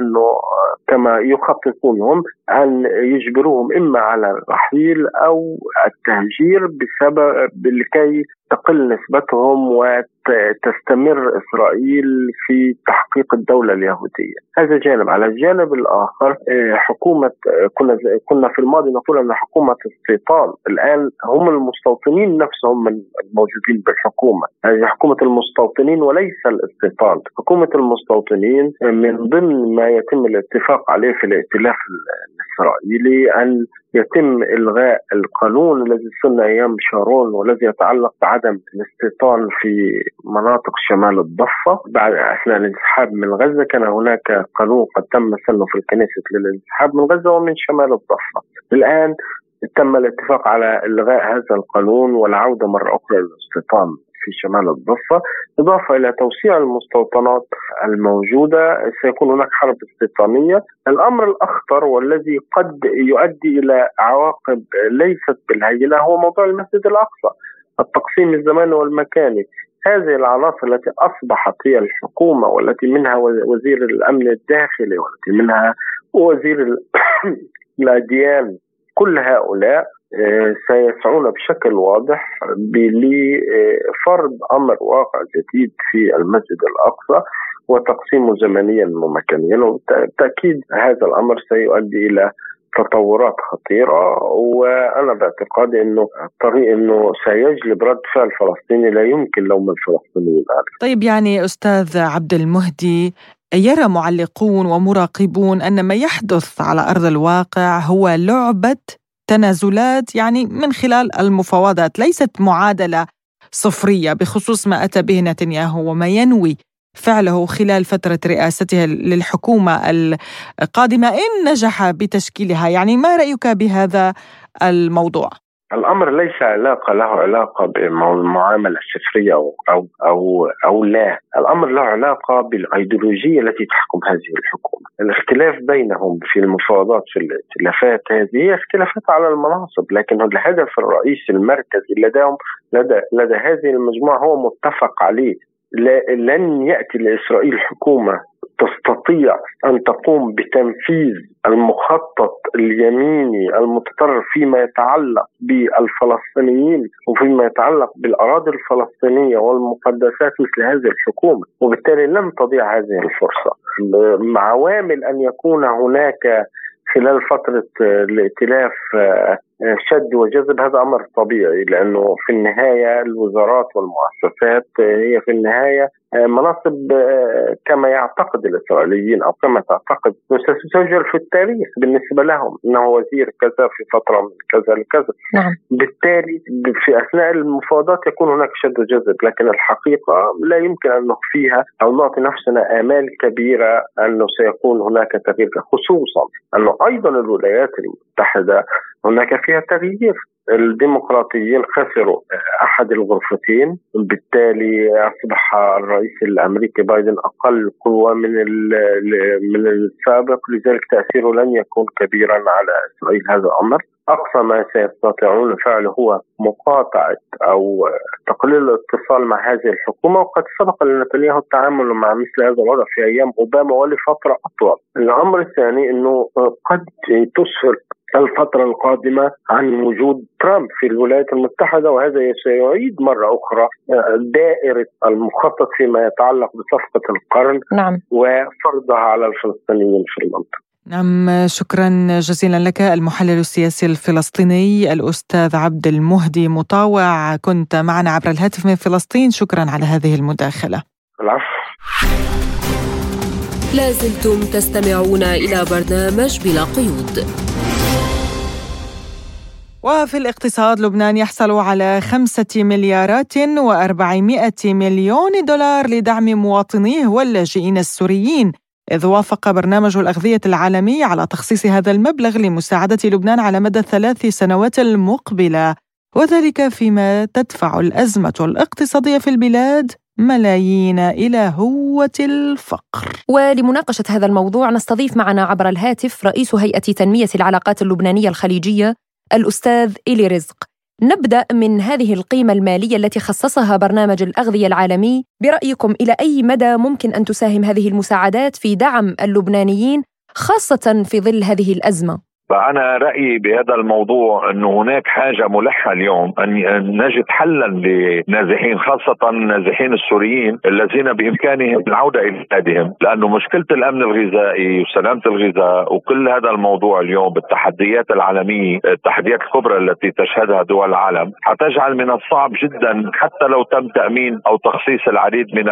إنه كما يخططون هم أن يجبروهم إما على الرحيل أو التهجير بسبب لكي تقل نسبتهم وتستمر إسرائيل في تحقيق الدولة اليهودية. هذا جانب، على الجانب الآخر آه، حكومة كنا كنا في الماضي نقول أن حكومة استيطان الآن هم المستوطنين نفسهم الموجودين بالحكومة، هذه حكومة المستوطنين وليس الاستيطان، حكومة المستوطنين من ضمن ما يتم الاتفاق عليه في الائتلاف الإسرائيلي أن يتم إلغاء القانون الذي صنع أيام شارون والذي يتعلق بعدم الاستيطان في مناطق شمال الضفة. بعد اثناء الانسحاب من غزة كان هناك قانون قد تم سنه في الكنيسة للانسحاب من غزة ومن شمال الضفة. الآن تم الاتفاق على إلغاء هذا القانون والعودة مرة أخرى للاستيطان. في شمال الضفة. إضافة إلى توسيع المستوطنات الموجودة سيكون هناك حرب استيطانية. الأمر الأخطر والذي قد يؤدي إلى عواقب ليست بالهينة هو موضوع المسجد الأقصى. التقسيم الزماني والمكاني. هذه العناصر التي أصبحت هي الحكومة والتي منها وزير الأمن الداخلي والتي منها وزير <clears throat> الأديان. كل هؤلاء سيسعون بشكل واضح لفرض أمر واقع جديد في المسجد الأقصى وتقسيمه زمنيا ومكانيا وبالتأكيد هذا الأمر سيؤدي إلى تطورات خطيرة. وأنا باعتقادي أنه الطريق أنه سيجلب رد فعل فلسطيني لا يمكن لوم الفلسطينيين طيب يعني أستاذ عبد المهدي يرى معلقون ومراقبون أن ما يحدث على أرض الواقع هو لعبة تنازلات يعني من خلال المفاوضات. ليست معادلة صفرية بخصوص ما أتى به نتنياهو وما ينوي فعله خلال فترة رئاسته للحكومة القادمة. إن نجح بتشكيلها يعني ما رأيك بهذا الموضوع؟ الأمر ليس علاقة له علاقة بالمعامله السفريه أو أو أو, أو لا، الأمر له علاقة بالإيديولوجية التي تحكم هذه الحكومة، الاختلاف بينهم في المفاوضات في الائتلافات هذه هي اختلافات على المناصب، لكن الهدف الرئيسي المركزي لديهم لدى لدى هذه المجموعة هو متفق عليه، لن يأتي لإسرائيل حكومة تستطيع أن تقوم بتنفيذ المخطط اليميني المتطرف فيما يتعلق بالفلسطينيين وفيما يتعلق بالأراضي الفلسطينية والمقدسات مثل هذه الحكومة، وبالتالي لن تضيع هذه الفرصة. مع عوامل أن يكون هناك خلال فترة الائتلاف شد وجذب هذا أمر طبيعي لأنه في النهاية الوزارات والمؤسسات هي في النهاية مناصب كما يعتقد الإسرائيليين أو كما تعتقد ستسجل في التاريخ بالنسبة لهم إنه وزير كذا في فترة من كذا لكذا نعم. بالتالي في أثناء المفاوضات يكون هناك شد وجذب لكن الحقيقة لا يمكن أن نخفيها أو نعطي نفسنا آمال كبيرة أنه سيكون هناك تغيير خصوصا أنه أيضا الولايات المتحدة هناك فيها تغيير. الديمقراطيين خسروا أحد الغرفتين بالتالي أصبح الرئيس الأمريكي بايدن أقل قوة من من السابق. لذلك تأثيره لن يكون كبيرا على إسرائيل هذا الأمر. أقصى ما سيستطيعون فعله هو مقاطعة أو تقليل الاتصال مع هذه الحكومة. وقد سبق لنتنياهو التعامل مع مثل هذا الوضع في أيام أوباما ولفترة أطول. الأمر الثاني إنه قد تسفر الفترة القادمة عن وجود ترامب في الولايات المتحدة وهذا سيعيد مرة أخرى دائرة المخطط فيما يتعلق بصفقة القرن نعم. وفرضها على الفلسطينيين في المنطقة. نعم شكرا جزيلا لك المحلل السياسي الفلسطيني الأستاذ عبد المهدي مطاوع. كنت معنا عبر الهاتف من فلسطين. شكرا على هذه المداخلة. العفو. لازلتم تستمعون إلى برنامج بلا قيود. وفي الاقتصاد لبنان يحصل على خمسة مليارات وأربعمائة مليون دولار لدعم مواطنيه واللاجئين السوريين إذ وافق برنامج الأغذية العالمي على تخصيص هذا المبلغ لمساعدة لبنان على مدى الثلاث سنوات المقبلة. وذلك فيما تدفع الأزمة الاقتصادية في البلاد ملايين إلى هوة الفقر. ولمناقشة هذا الموضوع نستضيف معنا عبر الهاتف رئيس هيئة تنمية العلاقات اللبنانية الخليجية الأستاذ إلي رزق نبدأ من هذه القيمة المالية التي خصصها برنامج الأغذية العالمي برأيكم إلى أي مدى ممكن أن تساهم هذه المساعدات في دعم اللبنانيين خاصة في ظل هذه الأزمة؟ فأنا رأيي بهذا الموضوع أنه هناك حاجة ملحة اليوم أن نجد حلا لنازحين خاصة النازحين السوريين الذين بإمكانهم العودة إلى بلادهم. لأنه مشكلة الأمن الغذائي وسلامة الغذاء وكل هذا الموضوع اليوم بالتحديات العالمية التحديات الكبرى التي تشهدها دول العالم حتجعل من الصعب جدا حتى لو تم تأمين أو تخصيص العديد من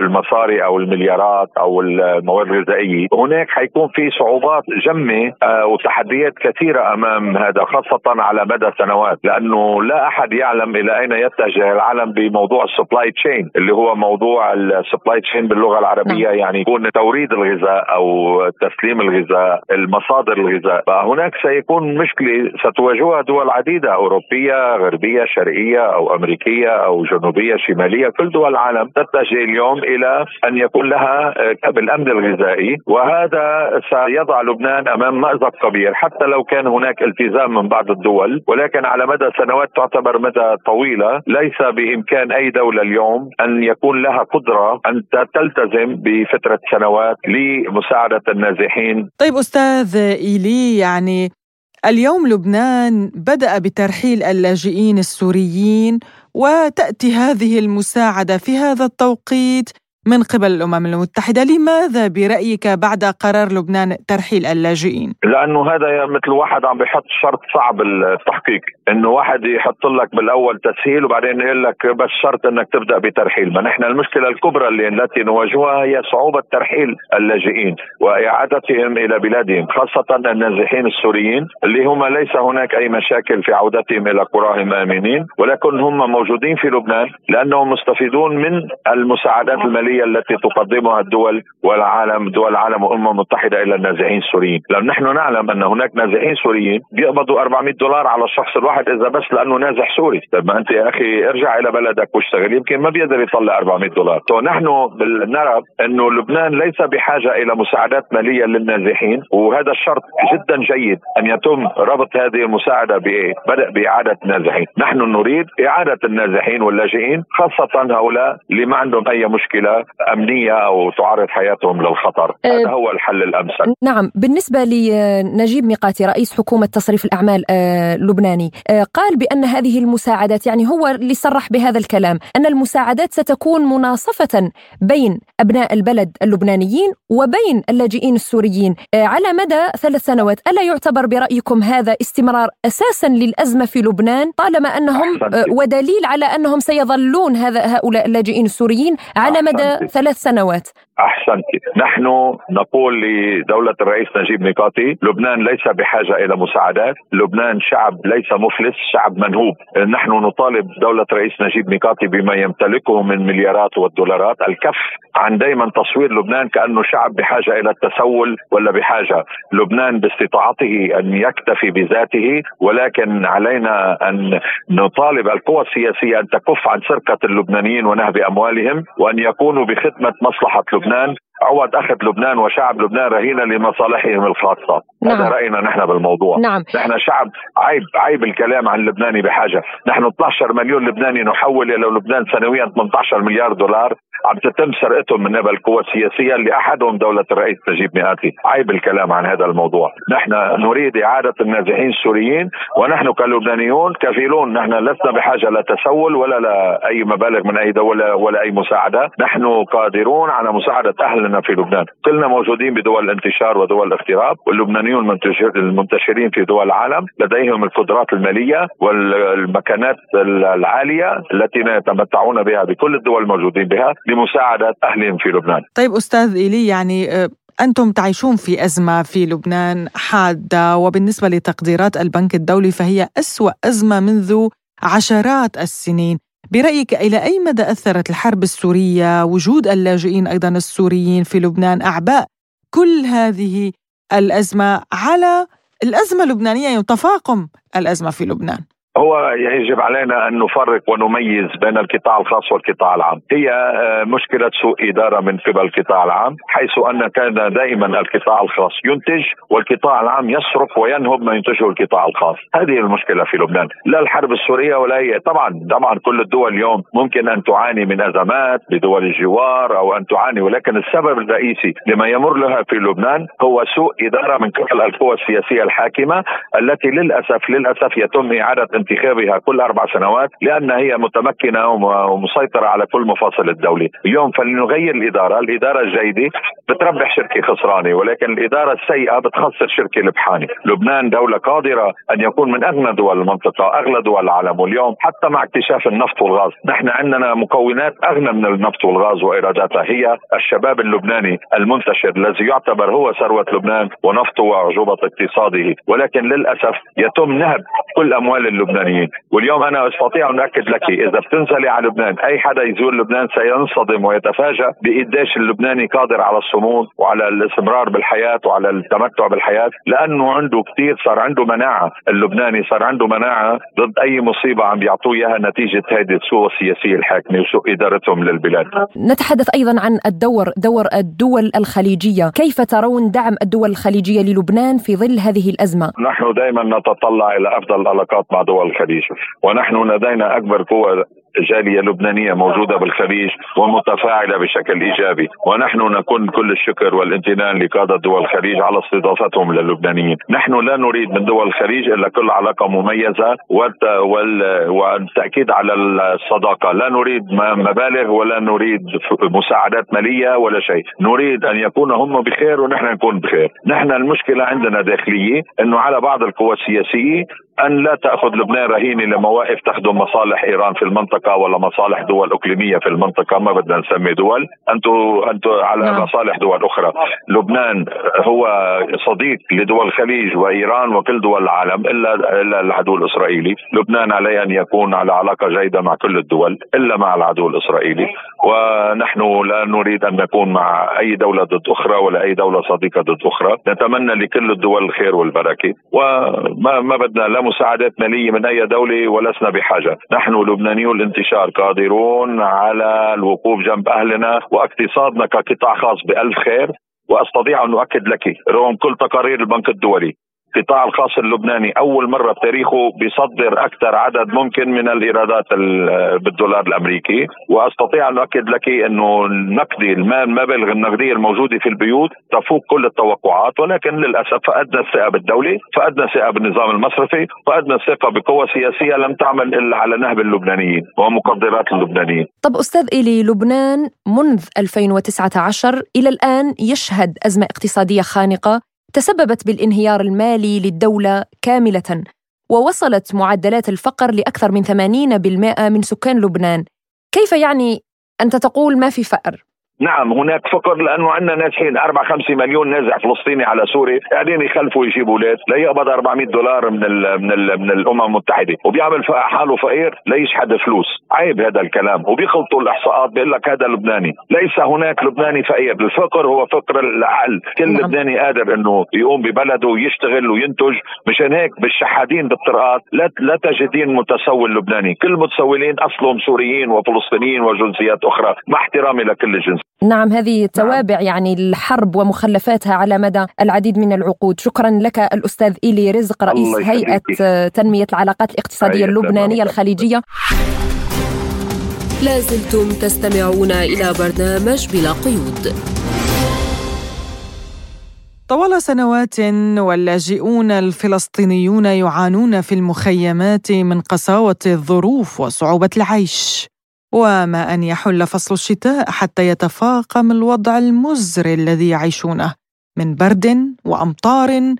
المصاري أو المليارات أو المواد الغذائية. هناك حيكون في صعوبات جمة آه، وتحديات تحديات كثيرة أمام هذا خاصة على مدى سنوات لأنه لا أحد يعلم إلى أين يتجه العالم بموضوع ال supply chain اللي هو موضوع ال supply chain باللغة العربية نعم. يعني يكون توريد الغذاء أو تسليم الغذاء المصادر الغذاء فهناك سيكون مشكلة ستواجهها دول عديدة أوروبية غربية شرقية أو أمريكية أو جنوبية شمالية كل دول العالم تتجه اليوم إلى أن يكون لها بالأمن الغذائي وهذا سيضع لبنان أمام مأزق كبير حتى لو كان هناك التزام من بعض الدول ولكن على مدى سنوات تعتبر مدى طويلة ليس بإمكان أي دولة اليوم أن يكون لها قدرة أن تلتزم بفترة سنوات لمساعدة النازحين. طيب أستاذ إيلي يعني اليوم لبنان بدأ بترحيل اللاجئين السوريين وتأتي هذه المساعدة في هذا التوقيت من قبل الأمم المتحدة، لماذا برأيك بعد قرار لبنان ترحيل اللاجئين؟ لأنه هذا مثل واحد عم بيحط شرط صعب التحقيق، إنه واحد يحط لك بالأول تسهيل وبعدين يقول لك بس شرط إنك تبدأ بترحيل، ما نحن المشكلة الكبرى اللي التي نواجهها هي صعوبة ترحيل اللاجئين وإعادتهم إلى بلادهم، خاصة النازحين السوريين اللي هم ليس هناك أي مشاكل في عودتهم إلى قراهم آمنين، ولكن هم موجودين في لبنان لأنهم مستفيدون من المساعدات المالية الدولية التي تقدمها الدول والعالم دول العالم والأمم المتحدة إلى النازحين السوريين. لأن نحن نعلم أن هناك نازحين سوريين بيقبضوا 400 دولار على الشخص الواحد إذا بس لأنه نازح سوري. طيب ما أنت يا أخي ارجع إلى بلدك واشتغل. يمكن ما بيقدر يطلع 400 دولار. تو نحن نرى أنه لبنان ليس بحاجة إلى مساعدات مالية للنازحين وهذا الشرط جدا جيد أن يتم ربط هذه المساعدة؟ بدأ بإعادة النازحين. نحن نريد إعادة النازحين واللاجئين خاصة هؤلاء اللي ما عندهم أي مشكلة أمنية أو تعرض حياتهم للخطر أه هذا هو الحل الأمثل. نعم بالنسبة لنجيب ميقاتي رئيس حكومة تصريف الأعمال اللبناني أه قال بأن هذه المساعدات يعني هو اللي صرح بهذا الكلام أن المساعدات ستكون مناصفة بين أبناء البلد اللبنانيين وبين اللاجئين السوريين. أه على مدى ثلاث سنوات ألا يعتبر برأيكم هذا استمرار أساسا للأزمة في لبنان؟ طالما أنهم أه ودليل على أنهم سيظلون هذا هؤلاء اللاجئين السوريين على مدى ثلاث سنوات. احسنت نحن نقول لدولة الرئيس نجيب ميقاتي لبنان ليس بحاجة إلى مساعدات لبنان شعب ليس مفلس شعب منهوب. نحن نطالب دولة الرئيس نجيب ميقاتي بما يمتلكه من مليارات والدولارات. الكف عن دائما تصوير لبنان كأنه شعب بحاجة إلى التسول ولا بحاجة. لبنان باستطاعته أن يكتفي بذاته ولكن علينا أن نطالب القوى السياسية أن تكف عن سرقة اللبنانيين ونهب أموالهم وأن يكونوا بخدمة مصلحة لبنان. none. عوض أخذ لبنان وشعب لبنان رهينة لمصالحهم الخاصة. نعم. هذا رأينا نحن بالموضوع. نعم. نحن شعب عيب عيب الكلام عن اللبناني بحاجة. نحن 12 مليون لبناني نحول إلى لبنان سنويا 18 مليار دولار. عم تتم سرقتهم من قبل القوى السياسيه اللي احدهم دولة الرئيس نجيب مئاتي. عيب الكلام عن هذا الموضوع. نحن نريد إعادة النازحين السوريين ونحن كلبنانيون كفيلون. نحن لسنا بحاجة لا تسول ولا لاي مبالغ من أي دولة ولا أي مساعدة. نحن قادرون على مساعدة اهلنا في لبنان. كلنا موجودين بدول الانتشار ودول الاغتراب واللبنانيون المنتشرين في دول العالم. لديهم القدرات المالية والمكانات العالية التي يتمتعون بها بكل الدول الموجودين بها لمساعدة أهلهم في لبنان. طيب أستاذ إيلي يعني آه، أنتم تعيشون في أزمة في لبنان حادة وبالنسبة لتقديرات البنك الدولي فهي أسوأ أزمة منذ عشرات السنين. برأيك إلى أي مدى أثرت الحرب السورية وجود اللاجئين أيضا السوريين في لبنان أعباء كل هذه الأزمة على الأزمة اللبنانية يعني تفاقم الأزمة في لبنان؟ هو يجب علينا أن نفرق ونميز بين القطاع الخاص والقطاع العام، هي آه، مشكلة سوء إدارة من قبل القطاع العام، حيث أن كان دائما القطاع الخاص ينتج والقطاع العام يصرف وينهب ما ينتجه القطاع الخاص، هذه المشكلة في لبنان، لا الحرب السورية ولا هي. طبعا طبعا كل الدول اليوم ممكن أن تعاني من أزمات بدول الجوار أو أن تعاني ولكن السبب الرئيسي لما يمر لها في لبنان هو سوء إدارة من قبل القوى السياسية الحاكمة التي للأسف للأسف يتم إعادة انتخابها كل أربع سنوات لأن هي متمكنة ومسيطرة على كل مفاصل الدولة، اليوم فلنغير الإدارة، الإدارة الجيدة بتربح شركة خسرانة ولكن الإدارة السيئة بتخسر شركة لبحانة، لبنان دولة قادرة أن يكون من أغنى دول المنطقة، أغلى دول العالم. واليوم حتى مع اكتشاف النفط والغاز، نحن عندنا مكونات أغنى من النفط والغاز وإيراداتها. هي الشباب اللبناني المنتشر الذي يعتبر هو ثروة لبنان ونفطه وعجوبة اقتصاده، ولكن للأسف يتم نهب كل أموال اللبنان اللبنانيين واليوم أنا أستطيع أن اكد لك إذا بتنزلي على لبنان أي حدا يزور لبنان سينصدم ويتفاجأ بقديش اللبناني قادر على الصمود وعلى الاستمرار بالحياة وعلى التمتع بالحياة لأنه عنده كثير صار عنده مناعة اللبناني صار عنده مناعة ضد أي مصيبة عم بيعطوه إياها نتيجة هذه السوء السياسية الحاكمة وسوء إدارتهم للبلاد. نتحدث أيضا عن الدور دور الدول الخليجية، كيف ترون دعم الدول الخليجية للبنان في ظل هذه الأزمة؟ نحن دائما نتطلع إلى أفضل العلاقات مع دول الخليج ونحن لدينا أكبر قوة جالية لبنانية موجودة بالخليج ومتفاعلة بشكل إيجابي. ونحن نكون كل الشكر والامتنان لقادة دول الخليج على استضافتهم للبنانيين. نحن لا نريد من دول الخليج إلا كل علاقة مميزة والتأكيد على الصداقة. لا نريد مبالغ ولا نريد مساعدات مالية ولا شيء. نريد أن يكون هم بخير ونحن نكون بخير. نحن المشكلة عندنا داخلية أنه على بعض القوى السياسية أن لا تأخذ لبنان رهينة لمواقف تخدم مصالح إيران في المنطقة ولا مصالح دول إقليمية في المنطقة؟ ما بدنا نسمي دول. أنتم أنتم على نعم. مصالح دول أخرى. لبنان هو صديق لدول الخليج وإيران وكل دول العالم إلا إلا العدو الإسرائيلي. لبنان عليه أن يكون على علاقة جيدة مع كل الدول إلا مع العدو الإسرائيلي. ونحن لا نريد أن نكون مع أي دولة ضد أخرى ولا أي دولة صديقة ضد أخرى. نتمنى لكل الدول الخير والبركة. وما ما بدنا لا مساعدات مالية من أي دولة ولسنا بحاجة. نحن لبنانيو الانتشار قادرون على الوقوف جنب أهلنا واقتصادنا كقطاع خاص بألف خير وأستطيع أن أؤكد لك رغم كل تقارير البنك الدولي القطاع الخاص اللبناني أول مرة بتاريخه بيصدر أكثر عدد ممكن من الإيرادات بالدولار الأمريكي وأستطيع أن أؤكد لك إنه النقدي المبالغ النقدية الموجودة في البيوت تفوق كل التوقعات ولكن للأسف فقدنا الثقة بالدولة، فقدنا الثقة بالنظام المصرفي، فقدنا الثقة بقوى سياسية لم تعمل إلا على نهب اللبنانيين ومقدرات اللبنانيين. طب أستاذ الي لبنان منذ 2019 إلى الآن يشهد أزمة اقتصادية خانقة تسببت بالانهيار المالي للدولة كاملة ووصلت معدلات الفقر لأكثر من 80% من سكان لبنان. كيف يعني أنت تقول ما في فقر؟ نعم هناك فقر لأنه عندنا نازحين 4 5 مليون نازح فلسطيني على سوريا قاعدين يخلفوا يجيبوا أولاد ليقبض 400 دولار من ال من ال من الأمم المتحدة وبيعمل حاله فقير ليشحد فلوس عيب هذا الكلام وبيخلطوا الإحصاءات بيقول لك هذا لبناني ليس هناك لبناني فقير الفقر هو فقر العقل كل نعم. لبناني قادر إنه يقوم ببلده ويشتغل وينتج مشان هيك بالشحادين بالطرقات لا لا تجدين متسول لبناني كل المتسولين أصلهم سوريين وفلسطينيين وجنسيات أخرى مع احترامي لكل الجنس نعم هذه توابع نعم. يعني الحرب ومخلفاتها على مدى العديد من العقود. شكرا لك الأستاذ إيلي رزق رئيس هيئة تنمية العلاقات الاقتصادية اللبنانية الخليجية. لازلتم تستمعون إلى برنامج بلا قيود. طوال سنوات واللاجئون الفلسطينيون يعانون في المخيمات من قساوة الظروف وصعوبة العيش. وما أن يحل فصل الشتاء حتى يتفاقم الوضع المزري الذي يعيشونه من برد وأمطار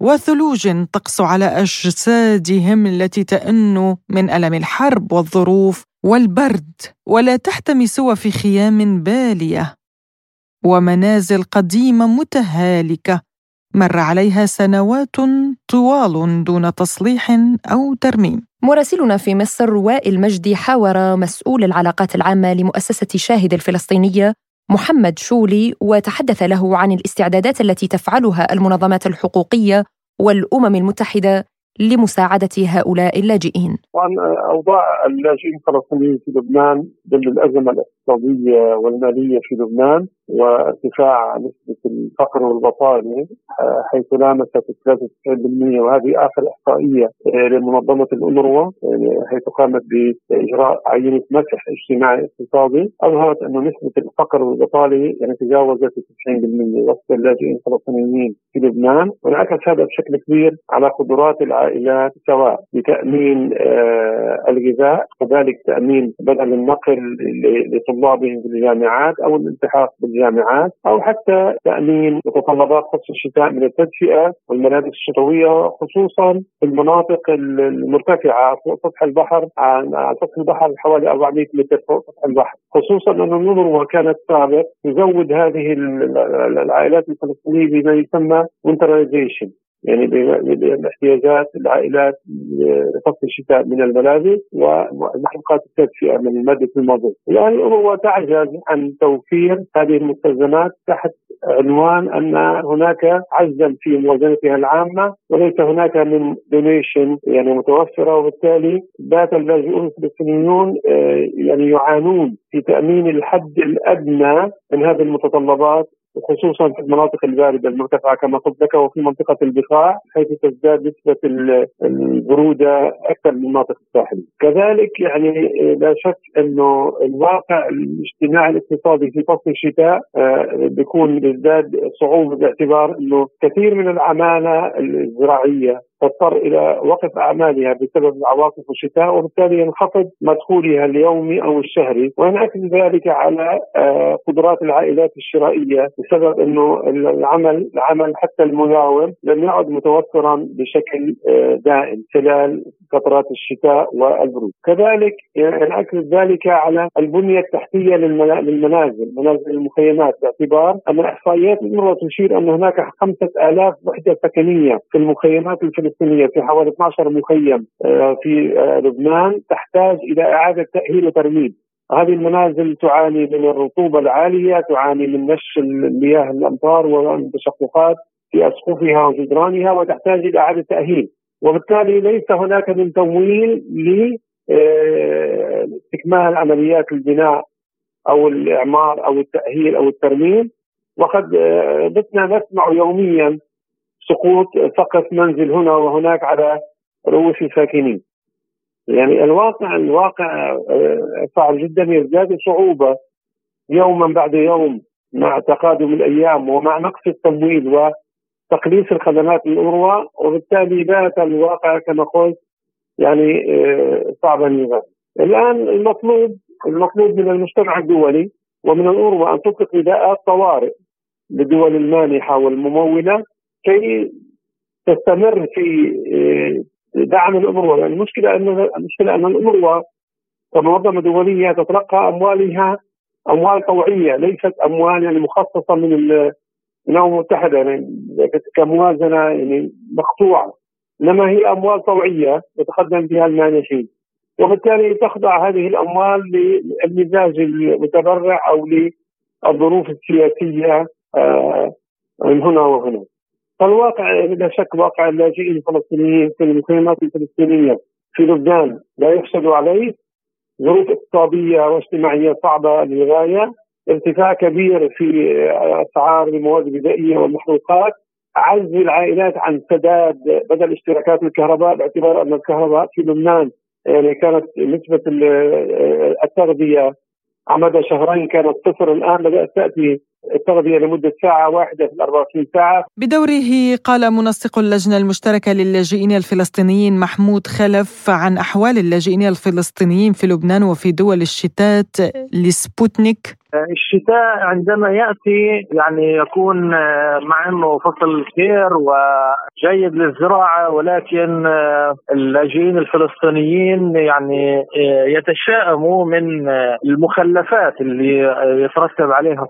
وثلوج تقسو على أجسادهم التي تئن من ألم الحرب والظروف والبرد ولا تحتمي سوى في خيام بالية. ومنازل قديمة متهالكة مر عليها سنوات طوال دون تصليح أو ترميم. مراسلنا في مصر وائل مجدي حاور مسؤول العلاقات العامة لمؤسسة شاهد الفلسطينية محمد شولي وتحدث له عن الاستعدادات التي تفعلها المنظمات الحقوقية والأمم المتحدة لمساعدة هؤلاء اللاجئين. طبعا أوضاع اللاجئين الفلسطينيين في لبنان ضمن الأزمة الاقتصادية والمالية في لبنان وارتفاع نسبة الفقر والبطالة حيث لامست 93% وهذه آخر إحصائية لمنظمة الأونروا حيث قامت بإجراء عينة مسح اجتماعي اقتصادي أظهرت أن نسبة الفقر والبطالة يعني تجاوزت 90% وسط اللاجئين الفلسطينيين في لبنان. وانعكس هذا بشكل كبير على قدرات العائلات سواء بتأمين آه، الغذاء كذلك تأمين بدل النقل لطلابهم في الجامعات أو الالتحاق بالجامعات أو حتى تأمين متطلبات فصل الشتاء من التدفئة والملابس الشتوية خصوصا في المناطق المرتفعة فوق سطح البحر عن سطح البحر حوالي 400 متر فوق سطح البحر. خصوصا أن النظر كانت سابق تزود هذه العائلات الفلسطينية بما يسمى winterization. يعني باحتياجات العائلات لفصل الشتاء من الملابس ومحروقات التدفئه من ماده الماضي. يعني هو تعجز عن توفير هذه المستلزمات تحت عنوان أن هناك عجزا في موازنتها العامة وليس هناك من دونيشن يعني متوفرة وبالتالي بات اللاجئون الفلسطينيون آه، يعني يعانون في تأمين الحد الأدنى من هذه المتطلبات خصوصا في المناطق الباردة المرتفعة كما قلت لك وفي منطقة البقاع حيث تزداد نسبة البرودة أكثر من المناطق الساحليه. كذلك يعني لا شك إنه الواقع الاجتماعي الاقتصادي في فصل الشتاء آه، بيكون بيزداد صعوبة باعتبار إنه كثير من العماله الزراعية تضطر إلى وقف أعمالها بسبب عواصف الشتاء وبالتالي ينخفض مدخولها اليومي أو الشهري. وينعكس ذلك على آه، قدرات العائلات الشرائية بسبب إنه العمل العمل حتى المياوم لم يعد متوفرا بشكل آه، دائم خلال فترات الشتاء والبرود. كذلك ينعكس ذلك على البنية التحتية للمنازل منازل المخيمات باعتبار أن إحصائيات المره تشير أن هناك 5000 وحدة سكنية في المخيمات الفلسطينية. الفلسطينية في حوالي 12 مخيم آه، في آه، لبنان تحتاج إلى إعادة تأهيل وترميم. هذه المنازل تعاني من الرطوبة العالية، تعاني من نش المياه الأمطار والتشققات في أسقفها وجدرانها وتحتاج إلى إعادة تأهيل، وبالتالي ليس هناك من تمويل لاستكمال آه، عمليات البناء أو الإعمار أو التأهيل أو الترميم. وقد بتنا نسمع يوميا سقوط سقف منزل هنا وهناك على رؤوس الساكنين. يعني الواقع الواقع آه، صعب جدا يزداد صعوبة يوما بعد يوم مع تقادم الأيام ومع نقص التمويل وتقليص الخدمات الأروى وبالتالي بات الواقع كما قلت يعني آه، صعبا جدا. الآن المطلوب المطلوب من المجتمع الدولي ومن الأوروى أن تطلق نداءات طوارئ للدول المانحة والممولة كي تستمر في آه، دعم الأمروة المشكلة أن المشكلة أن الأمروة كمنظمة دولية تتلقى أموالها أموال طوعية ليست أموال يعني مخصصة من الأمم المتحدة يعني كموازنة يعني مقطوعة. إنما هي أموال طوعية يتقدم بها المانحين وبالتالي تخضع هذه الأموال للمزاج المتبرع أو للظروف السياسية آه، من هنا وهنا. فالواقع لا شك واقع اللاجئين الفلسطينيين في المخيمات الفلسطينية في لبنان لا يحسد عليه ظروف اقتصادية واجتماعية صعبة للغاية ارتفاع كبير في أسعار المواد الغذائية والمحروقات عجز العائلات عن سداد بدل اشتراكات الكهرباء باعتبار أن الكهرباء في لبنان يعني كانت نسبة التغذية على مدى شهرين كانت صفر الآن بدأت تأتي التغذية لمدة ساعة واحدة في ال 24 ساعة. بدوره قال منسق اللجنة المشتركة للاجئين الفلسطينيين محمود خلف عن أحوال اللاجئين الفلسطينيين في لبنان وفي دول الشتات لسبوتنيك. الشتاء عندما يأتي يعني يكون آه، مع إنه فصل خير وجيد للزراعة ولكن آه، اللاجئين الفلسطينيين يعني آه، يتشائموا من المخلفات اللي يترتب عليها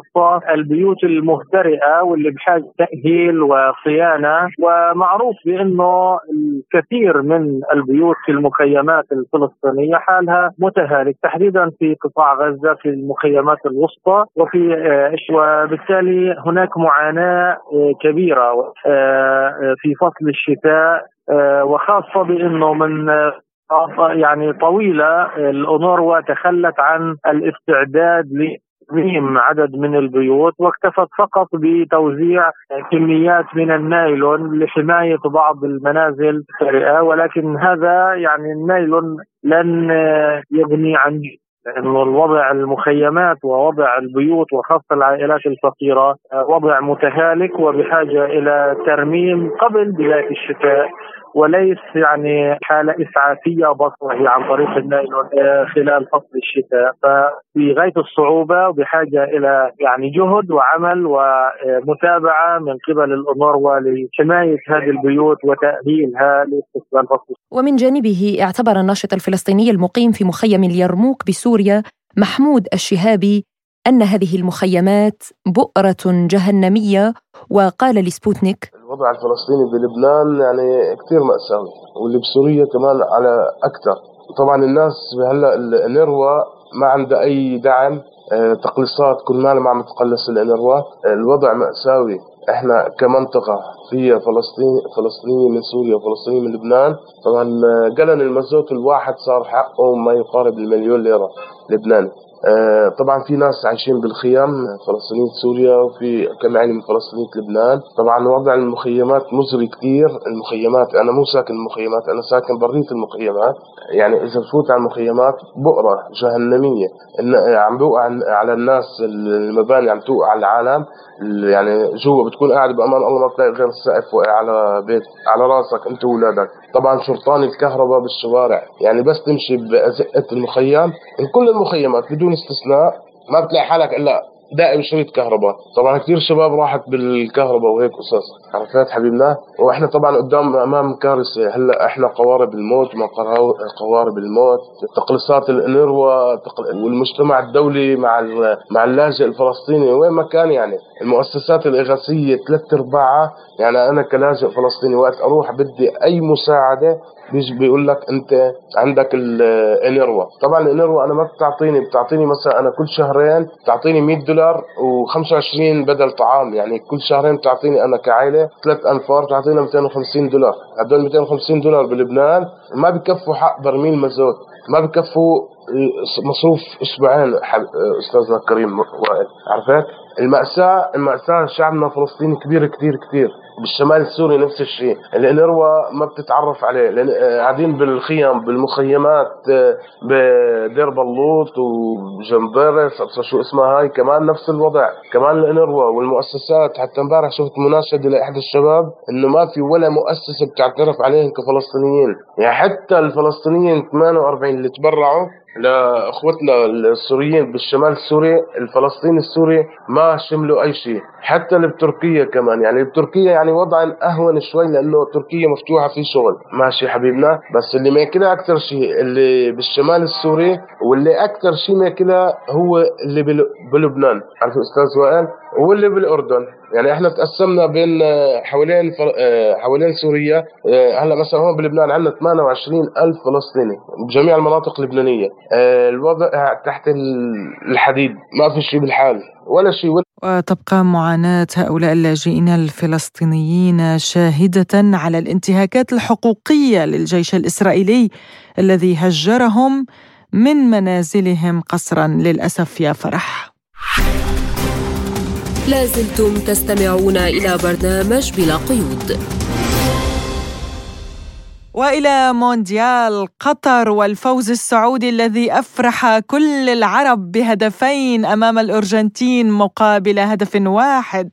وخاصه البيوت المهترئه واللي بحاجة تأهيل وصيانه ومعروف بأنه الكثير من البيوت في المخيمات الفلسطينية حالها متهالك تحديدا في قطاع غزة في المخيمات الوسطى وفي آه، وبالتالي هناك معاناة آه، كبيرة آه، في فصل الشتاء وخاصة بأنه من يعني طويلة الأونروا تخلت عن الاستعداد ترميم عدد من البيوت واكتفت فقط بتوزيع كميات من النايلون لحماية بعض المنازل السريئه ولكن هذا يعني النايلون لن يغني عن لأنه الوضع المخيمات ووضع البيوت وخاصة العائلات الفقيرة وضع متهالك وبحاجة إلى ترميم قبل بداية الشتاء. وليس يعني حالة إسعافية بصرة عن طريق النايلون آه، خلال فصل الشتاء. ففي غاية الصعوبة وبحاجة إلى يعني جهد وعمل ومتابعة من قبل الأونروا لحماية هذه البيوت وتأهيلها لاستقبال فصل ومن جانبه اعتبر الناشط الفلسطيني المقيم في مخيم اليرموك بسوريا محمود الشهابي أن هذه المخيمات بؤرة جهنمية وقال لسبوتنيك الوضع الفلسطيني بلبنان يعني كثير مأساوي واللي بسوريا كمان على أكثر. طبعا الناس هلأ الإنروا ما عندها أي دعم آه، تقليصات كل ما عم تقلص الإنروا. الوضع مأساوي. إحنا كمنطقة فيها فلسطين فلسطينية من سوريا وفلسطينية من لبنان. طبعا قلن آه، المازوت الواحد صار حقه ما يقارب المليون ليرة لبناني. آه، طبعا في ناس عايشين بالخيام فلسطينية سوريا وفي كم يعني من فلسطينية لبنان. طبعا وضع المخيمات مزري كثير المخيمات أنا مو ساكن المخيمات أنا ساكن برية المخيمات. يعني إذا بفوت على المخيمات بؤرة جهنمية. عم بوقع على الناس المباني عم توقع على العالم. يعني جوا بتكون قاعد بأمان الله ما بتلاقي غير السقف واقع على بيت على راسك أنت واولادك طبعا شرطان الكهرباء بالشوارع. يعني بس تمشي بأزقة المخيم. كل المخيمات بدون استثناء ما بتلاقي حالك إلا دائم شريط كهرباء. طبعا كثير شباب راحت بالكهرباء وهيك قصص. عرفت حبيبنا؟ وإحنا طبعا قدام أمام كارثة. هلأ إحنا قوارب الموت ما قوارب الموت. تقليصات الإنروا والمجتمع الدولي مع مع اللاجئ الفلسطيني وين ما كان يعني. المؤسسات الإغاثية ثلاث أرباعها يعني أنا كلاجئ فلسطيني وقت أروح بدي أي مساعدة بيقول لك انت عندك الانروا طبعا الانروا أنا ما بتعطيني بتعطيني مثلا أنا كل شهرين بتعطيني 100 دولار و25 بدل طعام. يعني كل شهرين بتعطيني أنا كعائلة ثلاث أنفار بتعطينا 250 دولار. هدول 250 دولار بلبنان ما بكفوا حق برميل مازوت ما بكفوا مصروف أسبوعين استاذنا الكريم وائل. عرفت؟ المأساة المأساة شعبنا الفلسطيني كبير كثير كثير بالشمال السوري نفس الشيء. الانروا ما بتتعرف عليه لأن آه، قاعدين بالخيم بالمخيمات آه، بدير بلوط وجنبرس شو اسمها هاي كمان نفس الوضع. كمان الانروا والمؤسسات حتى امبارح شفت مناشدة لاحد الشباب إنه ما في ولا مؤسسة بتعترف عليهم كفلسطينيين. يعني حتى الفلسطينيين 48 اللي تبرعوا لاخوتنا السوريين بالشمال السوري الفلسطيني السوري ما شملوا أي شيء حتى اللي بتركيا كمان. يعني بتركيا يعني وضعا أهون شوي لأنه تركيا مفتوحة في شغل. ماشي حبيبنا. بس اللي ماكلها أكثر شيء اللي بالشمال السوري واللي أكثر شيء ماكلها هو اللي بلبنان. عارف أستاذ وائل؟ واللي بالأردن. يعني إحنا تقسمنا بين آه، حوالين آه، حوالين سوريا آه، هلا مثلا هون بلبنان عندنا 28 ألف فلسطيني بجميع المناطق اللبنانية. الوضع تحت الحديد ما في شيء بالحال ولا شيء وتبقى معاناة هؤلاء اللاجئين الفلسطينيين شاهدة على الانتهاكات الحقوقية للجيش الإسرائيلي الذي هجرهم من منازلهم قسرا للأسف يا فرح. لازلتم تستمعون إلى برنامج بلا قيود. وإلى مونديال قطر والفوز السعودي الذي أفرح كل العرب بهدفين أمام الأرجنتين مقابل هدف واحد.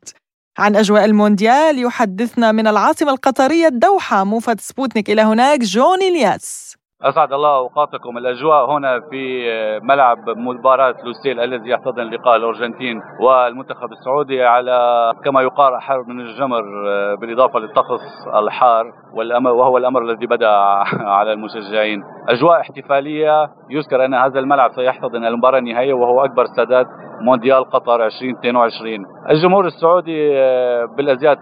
عن أجواء المونديال يحدثنا من العاصمة القطرية الدوحة موفد سبوتنيك. إلى هناك جوني الياس. أسعد الله أوقاتكم. الأجواء هنا في ملعب مباراة لوسيل الذي يحتضن لقاء الأرجنتين والمنتخب السعودي على كما يقال حر من الجمر بالإضافة للطقس الحار وهو الأمر الذي بدأ <laughs> على المشجعين. أجواء احتفالية. يذكر أن هذا الملعب سيحتضن المباراة النهائية وهو أكبر استادات مونديال قطر 2022 الجمهور السعودي بالأزياء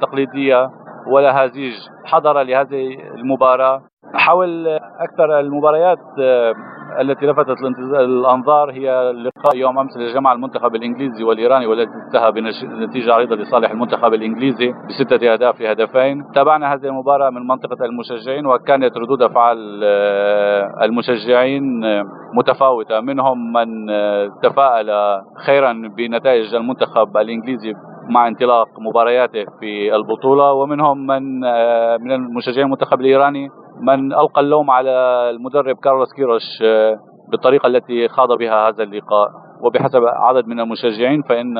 التقليديه والهازيج حضر لهذه المباراة. حول أكثر المباريات آه، التي لفتت الأنظار هي لقاء يوم أمس لجمع المنتخب الإنجليزي والإيراني والتي انتهى بنتيجه عريضة لصالح المنتخب الإنجليزي بستة أهداف لهدفين. تابعنا هذه المباراة من منطقة المشجعين وكانت ردود أفعال آه، المشجعين آه، متفاوتة. منهم من تفاءل خيرا بنتائج المنتخب الإنجليزي مع انطلاق مبارياته في البطولة. ومنهم من من المشجعين المنتخب الإيراني من ألقى اللوم على المدرب كارلوس كيروش آه، بالطريقة التي خاض بها هذا اللقاء. وبحسب عدد من المشجعين فإن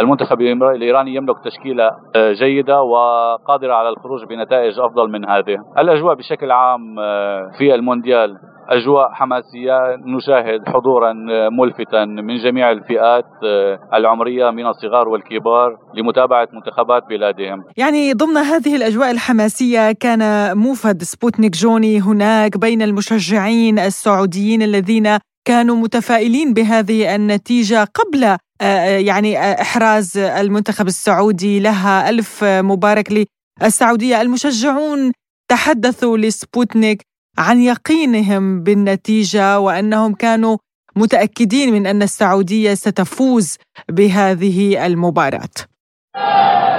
المنتخب الإيراني يملك تشكيلة جيدة وقادرة على الخروج بنتائج أفضل من هذه الأجواء بشكل عام في المونديال أجواء حماسية نشاهد حضورا ملفتا من جميع الفئات العمرية من الصغار والكبار لمتابعة منتخبات بلادهم. يعني ضمن هذه الأجواء الحماسية كان موفد سبوتنيك جوني هناك بين المشجعين السعوديين الذين كانوا متفائلين بهذه النتيجة قبل آه، آه، يعني إحراز المنتخب السعودي لها. ألف مبارك للسعودية. المشجعون تحدثوا لسبوتنيك عن يقينهم بالنتيجة وأنهم كانوا متأكدين من أن السعودية ستفوز بهذه المباراة.